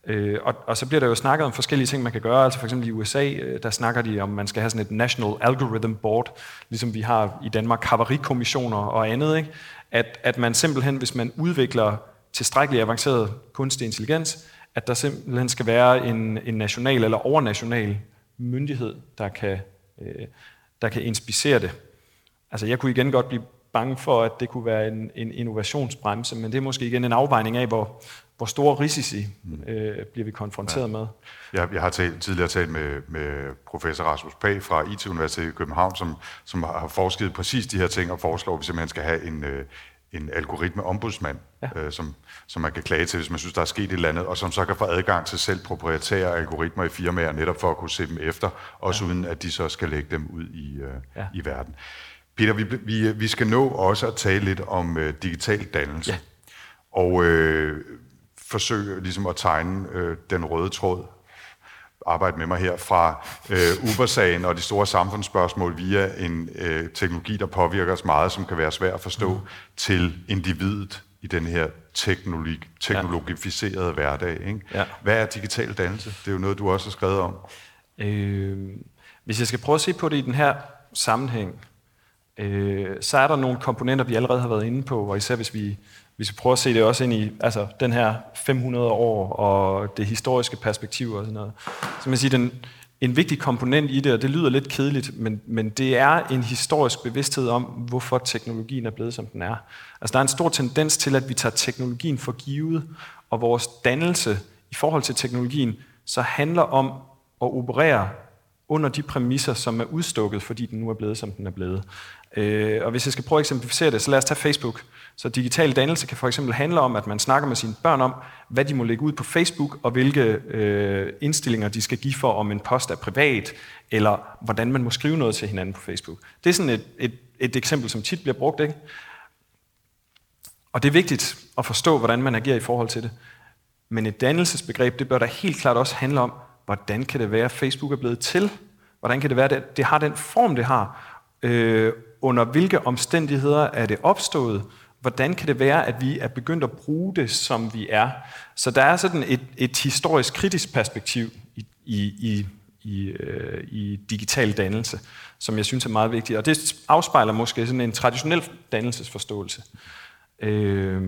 Speaker 2: Øh, og, og så bliver der jo snakket om forskellige ting, man kan gøre. Altså for eksempel i USA, øh, der snakker de om, man skal have sådan et National Algorithm Board, ligesom vi har i Danmark havarikommissioner og andet. Ikke? At, at man simpelthen, hvis man udvikler tilstrækkeligt avanceret kunstig intelligens, at der simpelthen skal være en, en national eller overnational myndighed, der kan, øh, der kan inspicere det. Altså jeg kunne igen godt blive bange for, at det kunne være en, en innovationsbremse, men det er måske igen en afvejning af, hvor, hvor store risici øh, bliver vi konfronteret ja. med.
Speaker 1: Jeg, jeg har talt, tidligere talt med, med professor Rasmus Pag fra IT-universitetet i København, som, som har forsket præcis de her ting og foreslår, at vi simpelthen skal have en, øh, en algoritme-ombudsmand, ja. øh, som, som man kan klage til, hvis man synes, der er sket et eller andet, og som så kan få adgang til selv proprietære algoritmer i firmaer, netop for at kunne se dem efter, også ja. uden at de så skal lægge dem ud i, øh, ja. i verden. Peter, vi, vi, vi skal nå også at tale lidt om øh, digital dannelse. Ja. og øh, forsøge ligesom at tegne øh, den røde tråd arbejde med mig her fra øh, Uber-sagen og de store samfundsspørgsmål via en øh, teknologi, der påvirker os meget, som kan være svær at forstå, mm. til individet i den her teknologi, teknologificerede ja. hverdag. Ikke? Ja. Hvad er digital dannelse? Det er jo noget, du også har skrevet om.
Speaker 2: Øh, hvis jeg skal prøve at se på det i den her sammenhæng, øh, så er der nogle komponenter, vi allerede har været inde på, og især hvis vi, hvis vi prøver at se det også ind i altså, den her 500 år og det historiske perspektiv og sådan noget. Så man siger, den, en vigtig komponent i det, og det lyder lidt kedeligt, men, men det er en historisk bevidsthed om, hvorfor teknologien er blevet, som den er. Altså, der er en stor tendens til, at vi tager teknologien for givet, og vores dannelse i forhold til teknologien, så handler om at operere under de præmisser, som er udstukket, fordi den nu er blevet, som den er blevet. Øh, og hvis jeg skal prøve at eksemplificere det, så lad os tage Facebook. Så digital dannelse kan for eksempel handle om, at man snakker med sine børn om, hvad de må lægge ud på Facebook, og hvilke øh, indstillinger de skal give for, om en post er privat, eller hvordan man må skrive noget til hinanden på Facebook. Det er sådan et, et, et eksempel, som tit bliver brugt. Ikke? Og det er vigtigt at forstå, hvordan man agerer i forhold til det. Men et dannelsesbegreb, det bør da helt klart også handle om, hvordan kan det være, at Facebook er blevet til? Hvordan kan det være, at det har den form, det har? Øh, under hvilke omstændigheder er det opstået? Hvordan kan det være, at vi er begyndt at bruge det, som vi er? Så der er sådan et, et historisk kritisk perspektiv i, i, i, i, øh, i digital dannelse, som jeg synes er meget vigtigt. Og det afspejler måske sådan en traditionel dannelsesforståelse. Øh,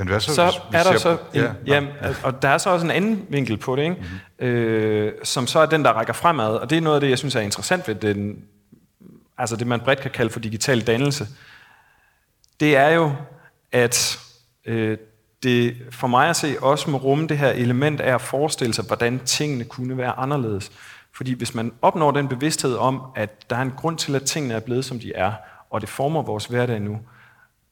Speaker 1: men hvad så,
Speaker 2: så er der så en, ja, ja, og der er så også en anden vinkel på det, ikke? Mm-hmm. Øh, som så er den, der rækker fremad, og det er noget af det, jeg synes er interessant ved den, altså det, man bredt kan kalde for digital dannelse. Det er jo, at øh, det for mig at se også må rumme det her element af at forestille sig, hvordan tingene kunne være anderledes. Fordi hvis man opnår den bevidsthed om, at der er en grund til, at tingene er blevet, som de er, og det former vores hverdag nu,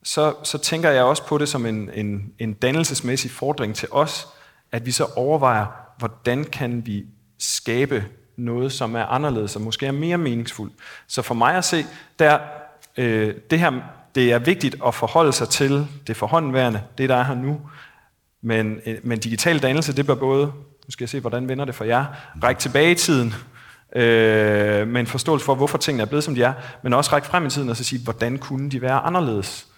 Speaker 2: så, så tænker jeg også på det som en, en, en dannelsesmæssig fordring til os, at vi så overvejer, hvordan kan vi skabe noget, som er anderledes og måske er mere meningsfuldt. Så for mig at se, der, øh, det her det er vigtigt at forholde sig til det forhåndværende, det der er her nu, men, øh, men digital dannelse, det bør både, nu skal jeg se, hvordan vender det for jer, række tilbage i tiden, øh, med en forståelse for, hvorfor tingene er blevet, som de er, men også række frem i tiden og så sige, hvordan kunne de være anderledes?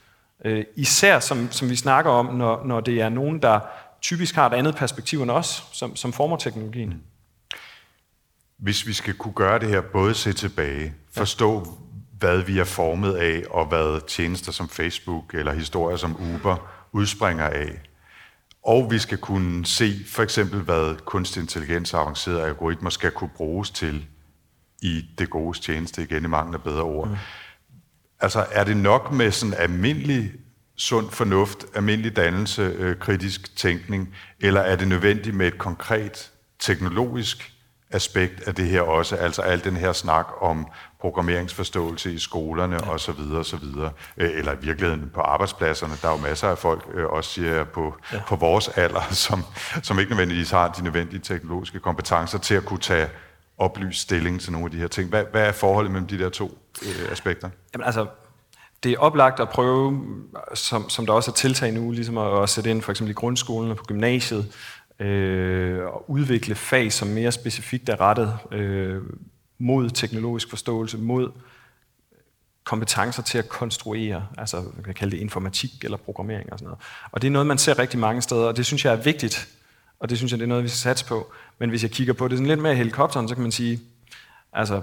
Speaker 2: Øh, især som, som vi snakker om, når, når det er nogen, der typisk har et andet perspektiv end os, som, som former teknologien.
Speaker 1: Hvis vi skal kunne gøre det her, både se tilbage, forstå, hvad vi er formet af, og hvad tjenester som Facebook eller historier som Uber udspringer af, og vi skal kunne se for eksempel, hvad kunstig intelligens og avancerede algoritmer skal kunne bruges til i det gode tjeneste, igen i mangel af bedre ord. Mm. Altså, er det nok med sådan almindelig sund fornuft, almindelig dannelse, øh, kritisk tænkning, eller er det nødvendigt med et konkret teknologisk aspekt af det her også, altså al den her snak om programmeringsforståelse i skolerne ja. osv. videre, øh, eller i virkeligheden på arbejdspladserne. Der er jo masser af folk, øh, også siger jeg, på, ja. på vores alder, som, som ikke nødvendigvis har de nødvendige teknologiske kompetencer til at kunne tage oplyst stilling til nogle af de her ting. Hvad, hvad er forholdet mellem de der to øh, aspekter?
Speaker 2: Jamen altså, det er oplagt at prøve, som, som der også er tiltag nu, ligesom at, at sætte ind for eksempel i grundskolen og på gymnasiet, øh, og udvikle fag, som mere specifikt er rettet øh, mod teknologisk forståelse, mod kompetencer til at konstruere, altså man kan kalde det informatik eller programmering og sådan noget. Og det er noget, man ser rigtig mange steder, og det synes jeg er vigtigt, og det synes jeg, det er noget, vi skal satse på. Men hvis jeg kigger på det sådan lidt mere i helikopteren, så kan man sige, altså,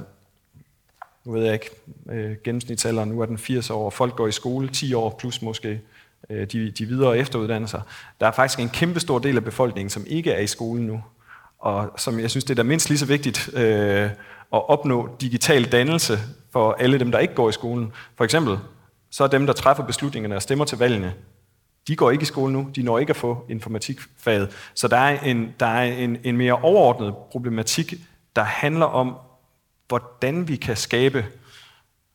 Speaker 2: nu ved jeg ikke, øh, gennemsnitsalderen nu er den 80 år, og folk går i skole 10 år plus måske, øh, de, de videre efteruddannelser. Der er faktisk en kæmpe stor del af befolkningen, som ikke er i skole nu, og som jeg synes, det er da mindst lige så vigtigt øh, at opnå digital dannelse for alle dem, der ikke går i skolen. For eksempel, så er dem, der træffer beslutningerne og stemmer til valgene, de går ikke i skole nu, de når ikke at få informatikfaget. Så der er en, der er en, en mere overordnet problematik, der handler om, hvordan vi kan skabe,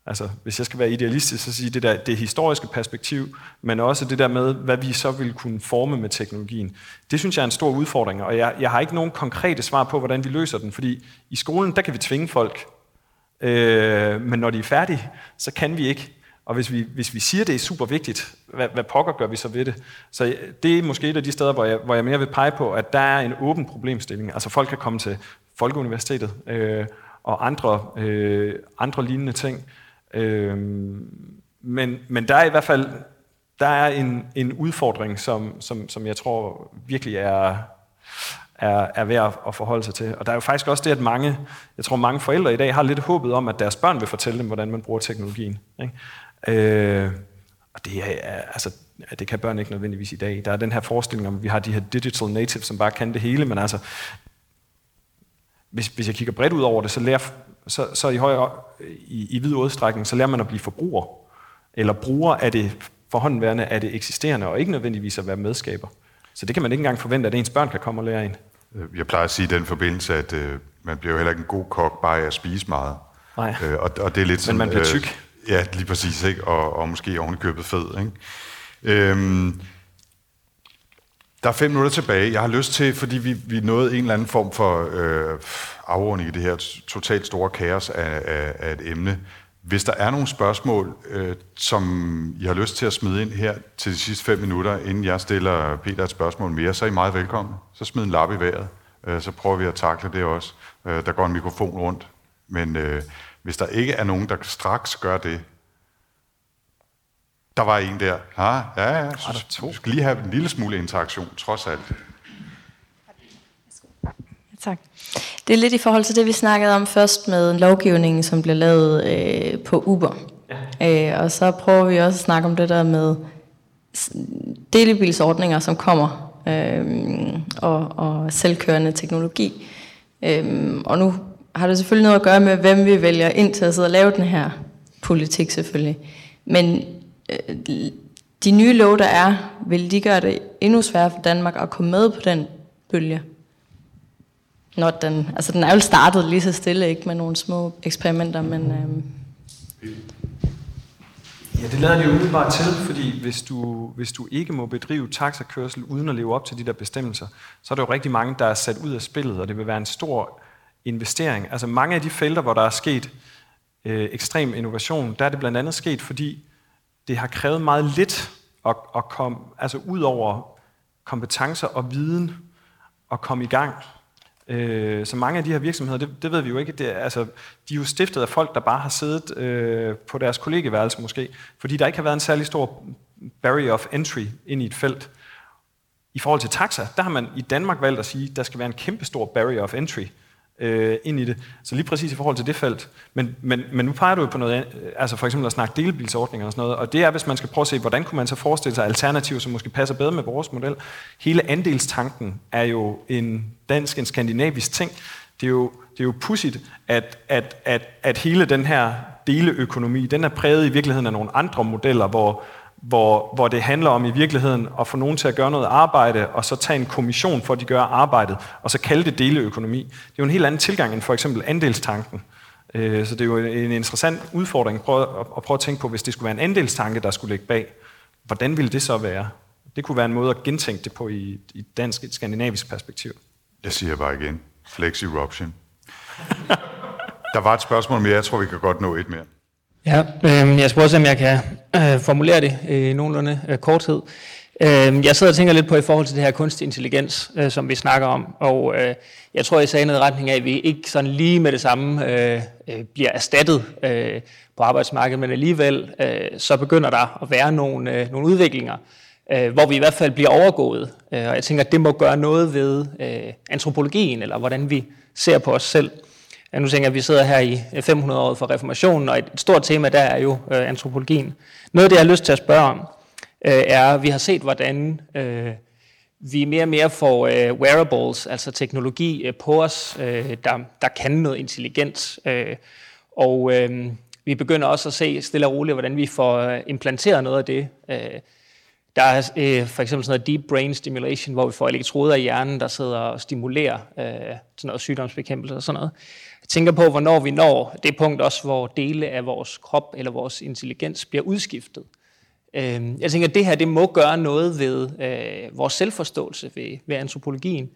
Speaker 2: altså hvis jeg skal være idealistisk, så sige det der det historiske perspektiv, men også det der med, hvad vi så vil kunne forme med teknologien. Det synes jeg er en stor udfordring, og jeg, jeg har ikke nogen konkrete svar på, hvordan vi løser den, fordi i skolen, der kan vi tvinge folk, øh, men når de er færdige, så kan vi ikke. Og hvis vi, hvis vi siger, det er super vigtigt, hvad, hvad pokker gør vi så ved det? Så øh, det er måske et af de steder, hvor jeg, hvor jeg mere vil pege på, at der er en åben problemstilling. Altså folk kan komme til Folkeuniversitetet øh, og andre, øh, andre lignende ting. Øh, men, men der er i hvert fald der er en, en udfordring, som, som, som jeg tror virkelig er, er, er værd at forholde sig til. Og der er jo faktisk også det, at mange, jeg tror mange forældre i dag har lidt håbet om, at deres børn vil fortælle dem, hvordan man bruger teknologien. Ikke? Øh, og det, er, altså, det kan børn ikke nødvendigvis i dag. Der er den her forestilling om, at vi har de her digital natives, som bare kan det hele, men altså, hvis, hvis jeg kigger bredt ud over det, så, lærer, så, så i, højere, i, i vid udstrækning, så lærer man at blive forbruger. Eller bruger af det forhåndenværende af det eksisterende, og ikke nødvendigvis at være medskaber. Så det kan man ikke engang forvente, at ens børn kan komme og lære en.
Speaker 1: Øh, jeg plejer at sige i den forbindelse, at øh, man bliver jo heller ikke en god kok bare af at spise meget.
Speaker 2: Nej,
Speaker 1: øh, og, og det er lidt
Speaker 2: sådan, men man bliver tyk.
Speaker 1: Ja, lige præcis, ikke? Og, og måske ovenikøbet fed. Ikke? Øhm, der er fem minutter tilbage. Jeg har lyst til, fordi vi, vi nåede en eller anden form for øh, afrunding i det her totalt store kaos af, af, af et emne. Hvis der er nogle spørgsmål, øh, som I har lyst til at smide ind her til de sidste fem minutter, inden jeg stiller Peter et spørgsmål mere, så er I meget velkommen. Så smid en lap i vejret. Øh, så prøver vi at takle det også. Øh, der går en mikrofon rundt. Men øh, hvis der ikke er nogen, der straks gør det, der var en der. Ja, ja, ja. Så, du skal lige have en lille smule interaktion, trods alt.
Speaker 3: Tak. Det er lidt i forhold til det, vi snakkede om først med lovgivningen, som blev lavet øh, på Uber. Ja. Øh, og så prøver vi også at snakke om det der med delebilsordninger, som kommer, øh, og, og selvkørende teknologi. Øh, og nu har det selvfølgelig noget at gøre med, hvem vi vælger ind til at sidde og lave den her politik selvfølgelig. Men øh, de nye lov, der er, vil de gøre det endnu sværere for Danmark at komme med på den bølge? når den, altså den er jo startet lige så stille, ikke med nogle små eksperimenter, men... Øh...
Speaker 2: Ja, det lader det jo umiddelbart til, fordi hvis du, hvis du ikke må bedrive taxakørsel uden at leve op til de der bestemmelser, så er der jo rigtig mange, der er sat ud af spillet, og det vil være en stor investering. Altså mange af de felter, hvor der er sket øh, ekstrem innovation, der er det blandt andet sket, fordi det har krævet meget lidt at, at komme altså ud over kompetencer og viden at komme i gang. Øh, så mange af de her virksomheder, det, det ved vi jo ikke, det er, altså, de er jo stiftet af folk, der bare har siddet øh, på deres kollegeværelse måske, fordi der ikke har været en særlig stor barrier of entry ind i et felt. I forhold til taxa, der har man i Danmark valgt at sige, at der skal være en kæmpe stor barrier of entry øh, ind i det. Så lige præcis i forhold til det felt. Men, men, men nu peger du jo på noget, altså for eksempel at snakke delebilsordninger og sådan noget, og det er, hvis man skal prøve at se, hvordan kunne man så forestille sig alternativer, som måske passer bedre med vores model. Hele andelstanken er jo en dansk, en skandinavisk ting. Det er jo, det er jo pudsigt, at, at, at, at hele den her deleøkonomi, den er præget i virkeligheden af nogle andre modeller, hvor, hvor, hvor det handler om i virkeligheden at få nogen til at gøre noget arbejde, og så tage en kommission for, at de gør arbejdet, og så kalde det deleøkonomi. Det er jo en helt anden tilgang end for eksempel andelstanken. Øh, så det er jo en interessant udfordring at prøve, at prøve at tænke på, hvis det skulle være en andelstanke, der skulle ligge bag. Hvordan ville det så være? Det kunne være en måde at gentænke det på i, i dansk, et skandinavisk perspektiv.
Speaker 1: Jeg siger bare igen, flex eruption. der var et spørgsmål mere, jeg tror, vi kan godt nå et mere.
Speaker 4: Ja, øh, jeg skal også om jeg kan øh, formulere det øh, i nogenlunde øh, korthed. Øh, jeg sidder og tænker lidt på i forhold til det her kunstig intelligens, øh, som vi snakker om, og øh, jeg tror, jeg sagde noget i retning af, at vi ikke sådan lige med det samme øh, øh, bliver erstattet øh, på arbejdsmarkedet, men alligevel øh, så begynder der at være nogle, øh, nogle udviklinger, øh, hvor vi i hvert fald bliver overgået. Øh, og jeg tænker, at det må gøre noget ved øh, antropologien, eller hvordan vi ser på os selv. Ja, nu tænker jeg, at vi sidder her i øh, 500-året for reformationen, og et stort tema der er jo øh, antropologien. Noget af det, jeg har lyst til at spørge om, øh, er, at vi har set, hvordan øh, vi mere og mere får øh, wearables, altså teknologi øh, på os, øh, der, der kan noget intelligens. Øh, og øh, vi begynder også at se stille og roligt, hvordan vi får øh, implanteret noget af det. Øh, der er øh, for eksempel sådan noget deep brain stimulation, hvor vi får elektroder i hjernen, der sidder og stimulerer øh, sådan noget sygdomsbekæmpelse og sådan noget. Tænker på, hvornår vi når det punkt også, hvor dele af vores krop eller vores intelligens bliver udskiftet. Øh, jeg tænker, at det her det må gøre noget ved øh, vores selvforståelse ved, ved antropologien.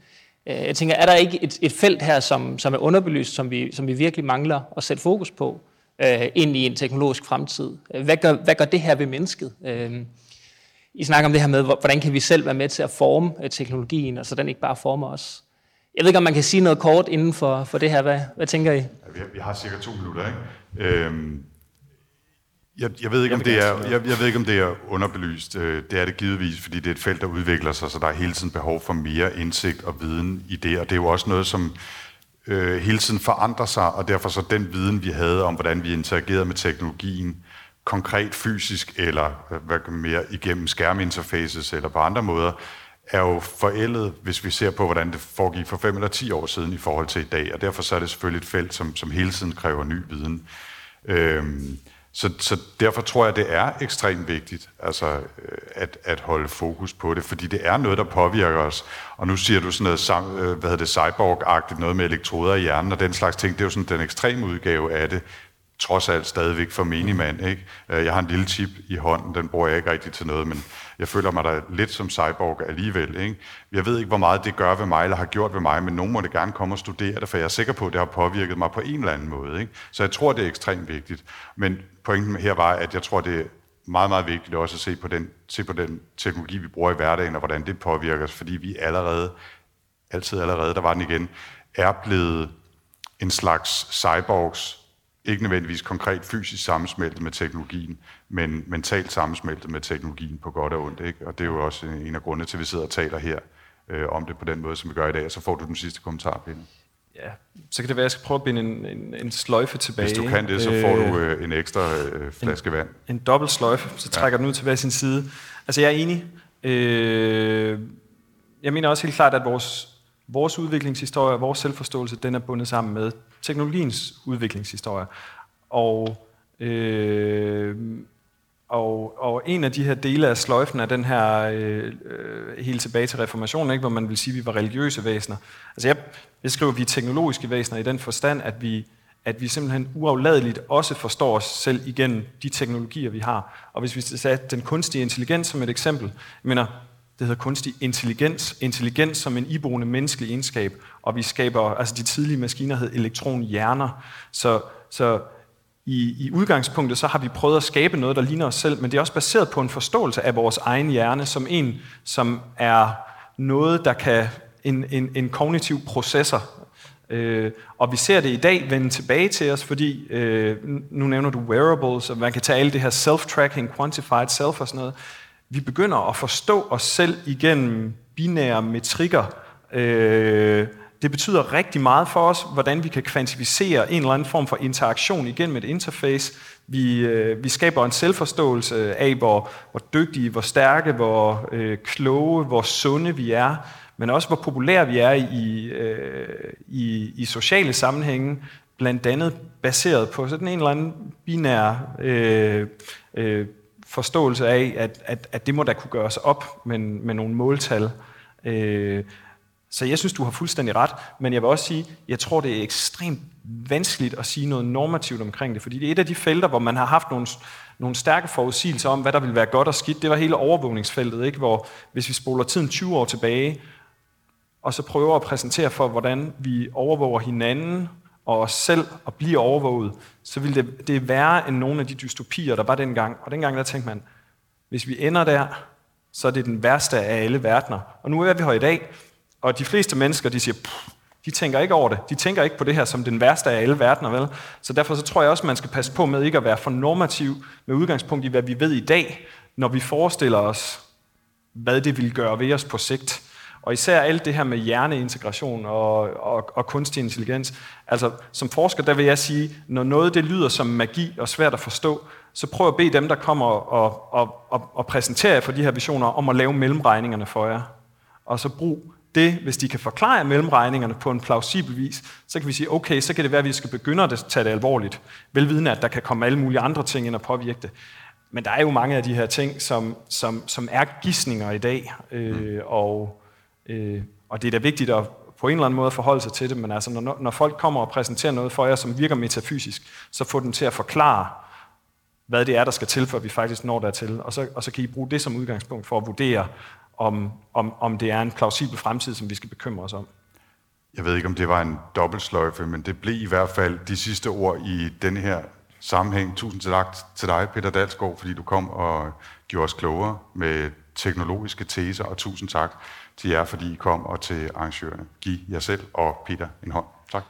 Speaker 4: Øh, jeg tænker, er der ikke et, et felt her, som, som er underbelyst, som vi, som vi virkelig mangler at sætte fokus på? øh, ind i en teknologisk fremtid. Øh, hvad gør, hvad gør det her ved mennesket? Øh, I snakker om det her med, hvordan kan vi selv være med til at forme øh, teknologien, og så den ikke bare former os. Jeg ved ikke, om man kan sige noget kort inden for, for det her. Hvad, hvad tænker I? Ja,
Speaker 1: vi, har, vi har cirka to minutter, ikke? Øhm, jeg, jeg, ved ikke, om det er, jeg, jeg ved ikke, om det er underbelyst. Øh, det er det givetvis, fordi det er et felt, der udvikler sig, så der er hele tiden behov for mere indsigt og viden i det. Og det er jo også noget, som øh, hele tiden forandrer sig, og derfor så den viden, vi havde om, hvordan vi interagerede med teknologien, konkret fysisk eller hvad mere igennem skærminterfaces eller på andre måder, er jo forældet, hvis vi ser på, hvordan det foregik for 5 eller 10 år siden i forhold til i dag, og derfor så er det selvfølgelig et felt, som, som hele tiden kræver ny viden. Øhm, så, så derfor tror jeg, det er ekstremt vigtigt altså, øh, at, at holde fokus på det, fordi det er noget, der påvirker os. Og nu siger du sådan noget, øh, hvad hedder det, cyborg-agtigt, noget med elektroder i hjernen og den slags ting. Det er jo sådan den ekstreme udgave af det trods alt stadigvæk for menigmand. Ikke? Øh, jeg har en lille chip i hånden, den bruger jeg ikke rigtig til noget, men jeg føler mig da lidt som cyborg alligevel. Ikke? Jeg ved ikke, hvor meget det gør ved mig, eller har gjort ved mig, men nogen må det gerne komme og studere det, for jeg er sikker på, at det har påvirket mig på en eller anden måde. Ikke? Så jeg tror, det er ekstremt vigtigt. Men pointen her var, at jeg tror, det er meget, meget vigtigt også at se på den, se på den teknologi, vi bruger i hverdagen, og hvordan det påvirker os, fordi vi allerede, altid allerede, der var den igen, er blevet en slags cyborgs, ikke nødvendigvis konkret fysisk sammensmeltet med teknologien, men mentalt sammensmeltet med teknologien på godt og ondt. Ikke? Og det er jo også en af grundene til, at vi sidder og taler her øh, om det på den måde, som vi gør i dag. Og så får du den sidste kommentar, Pelle.
Speaker 2: Ja, så kan det være, at jeg skal prøve at binde en, en, en sløjfe tilbage.
Speaker 1: Hvis du kan det, så får du øh, en ekstra øh, flaske
Speaker 2: en,
Speaker 1: vand.
Speaker 2: En dobbelt sløjfe, så trækker ja. den ud til hver sin side. Altså, jeg er enig. Øh, jeg mener også helt klart, at vores, vores udviklingshistorie, vores selvforståelse, den er bundet sammen med teknologiens udviklingshistorie. Og, øh, og, og en af de her dele af sløjfen er den her øh, helt tilbage til reformationen, ikke, hvor man vil sige, at vi var religiøse væsener. Altså jeg, jeg skriver, at vi er teknologiske væsener i den forstand, at vi, at vi simpelthen uafladeligt også forstår os selv igennem de teknologier, vi har. Og hvis vi satte den kunstige intelligens som et eksempel, jeg mener, det hedder kunstig intelligens, intelligens som en iboende menneskelig egenskab, og vi skaber, altså de tidlige maskiner hed elektronhjerner, så, så i, i udgangspunktet så har vi prøvet at skabe noget, der ligner os selv, men det er også baseret på en forståelse af vores egen hjerne som en, som er noget, der kan en, en, en kognitiv processor. Øh, og vi ser det i dag vende tilbage til os, fordi øh, nu nævner du wearables, og man kan tage alle det her self-tracking, quantified self og sådan noget. Vi begynder at forstå os selv igennem binære metrikker, øh, det betyder rigtig meget for os, hvordan vi kan kvantificere en eller anden form for interaktion igennem et interface. Vi, øh, vi skaber en selvforståelse af, hvor, hvor dygtige, hvor stærke, hvor øh, kloge, hvor sunde vi er, men også hvor populære vi er i, øh, i, i sociale sammenhænge, blandt andet baseret på sådan en eller anden binær øh, øh, forståelse af, at, at, at det må da kunne gøres op med, med nogle måltal. Øh, så jeg synes, du har fuldstændig ret, men jeg vil også sige, jeg tror, det er ekstremt vanskeligt at sige noget normativt omkring det, fordi det er et af de felter, hvor man har haft nogle, nogle stærke forudsigelser om, hvad der vil være godt og skidt. Det var hele overvågningsfeltet, ikke? hvor hvis vi spoler tiden 20 år tilbage, og så prøver at præsentere for, hvordan vi overvåger hinanden og os selv og bliver overvåget, så vil det, det være end nogle af de dystopier, der var dengang. Og dengang der tænkte man, hvis vi ender der, så er det den værste af alle verdener. Og nu er vi her i dag, og de fleste mennesker, de siger, de tænker ikke over det. De tænker ikke på det her som den værste af alle verdener, vel? Så derfor så tror jeg også, man skal passe på med ikke at være for normativ med udgangspunkt i, hvad vi ved i dag, når vi forestiller os, hvad det vil gøre ved os på sigt. Og især alt det her med hjerneintegration og, og, og kunstig intelligens. Altså, som forsker, der vil jeg sige, når noget det lyder som magi og svært at forstå, så prøv at bede dem, der kommer og, og, og, og præsenterer for de her visioner, om at lave mellemregningerne for jer. Og så brug det, hvis de kan forklare mellemregningerne på en plausibel vis, så kan vi sige, okay, så kan det være, at vi skal begynde at tage det alvorligt. Velvidende, at der kan komme alle mulige andre ting ind og påvirke det. Men der er jo mange af de her ting, som, som, som er gissninger i dag, øh, og, øh, og det er da vigtigt at på en eller anden måde forholde sig til det, men altså, når, når folk kommer og præsenterer noget for jer, som virker metafysisk, så få dem til at forklare, hvad det er, der skal til, for at vi faktisk når dertil, og så, og så kan I bruge det som udgangspunkt for at vurdere, om, om, om det er en plausibel fremtid, som vi skal bekymre os om.
Speaker 1: Jeg ved ikke, om det var en dobbeltsløjfe, men det blev i hvert fald de sidste ord i den her sammenhæng. Tusind tak til dig, Peter Dalsgaard, fordi du kom og gjorde os klogere med teknologiske teser, og tusind tak til jer, fordi I kom, og til arrangørerne. Giv jer selv og Peter en hånd. Tak.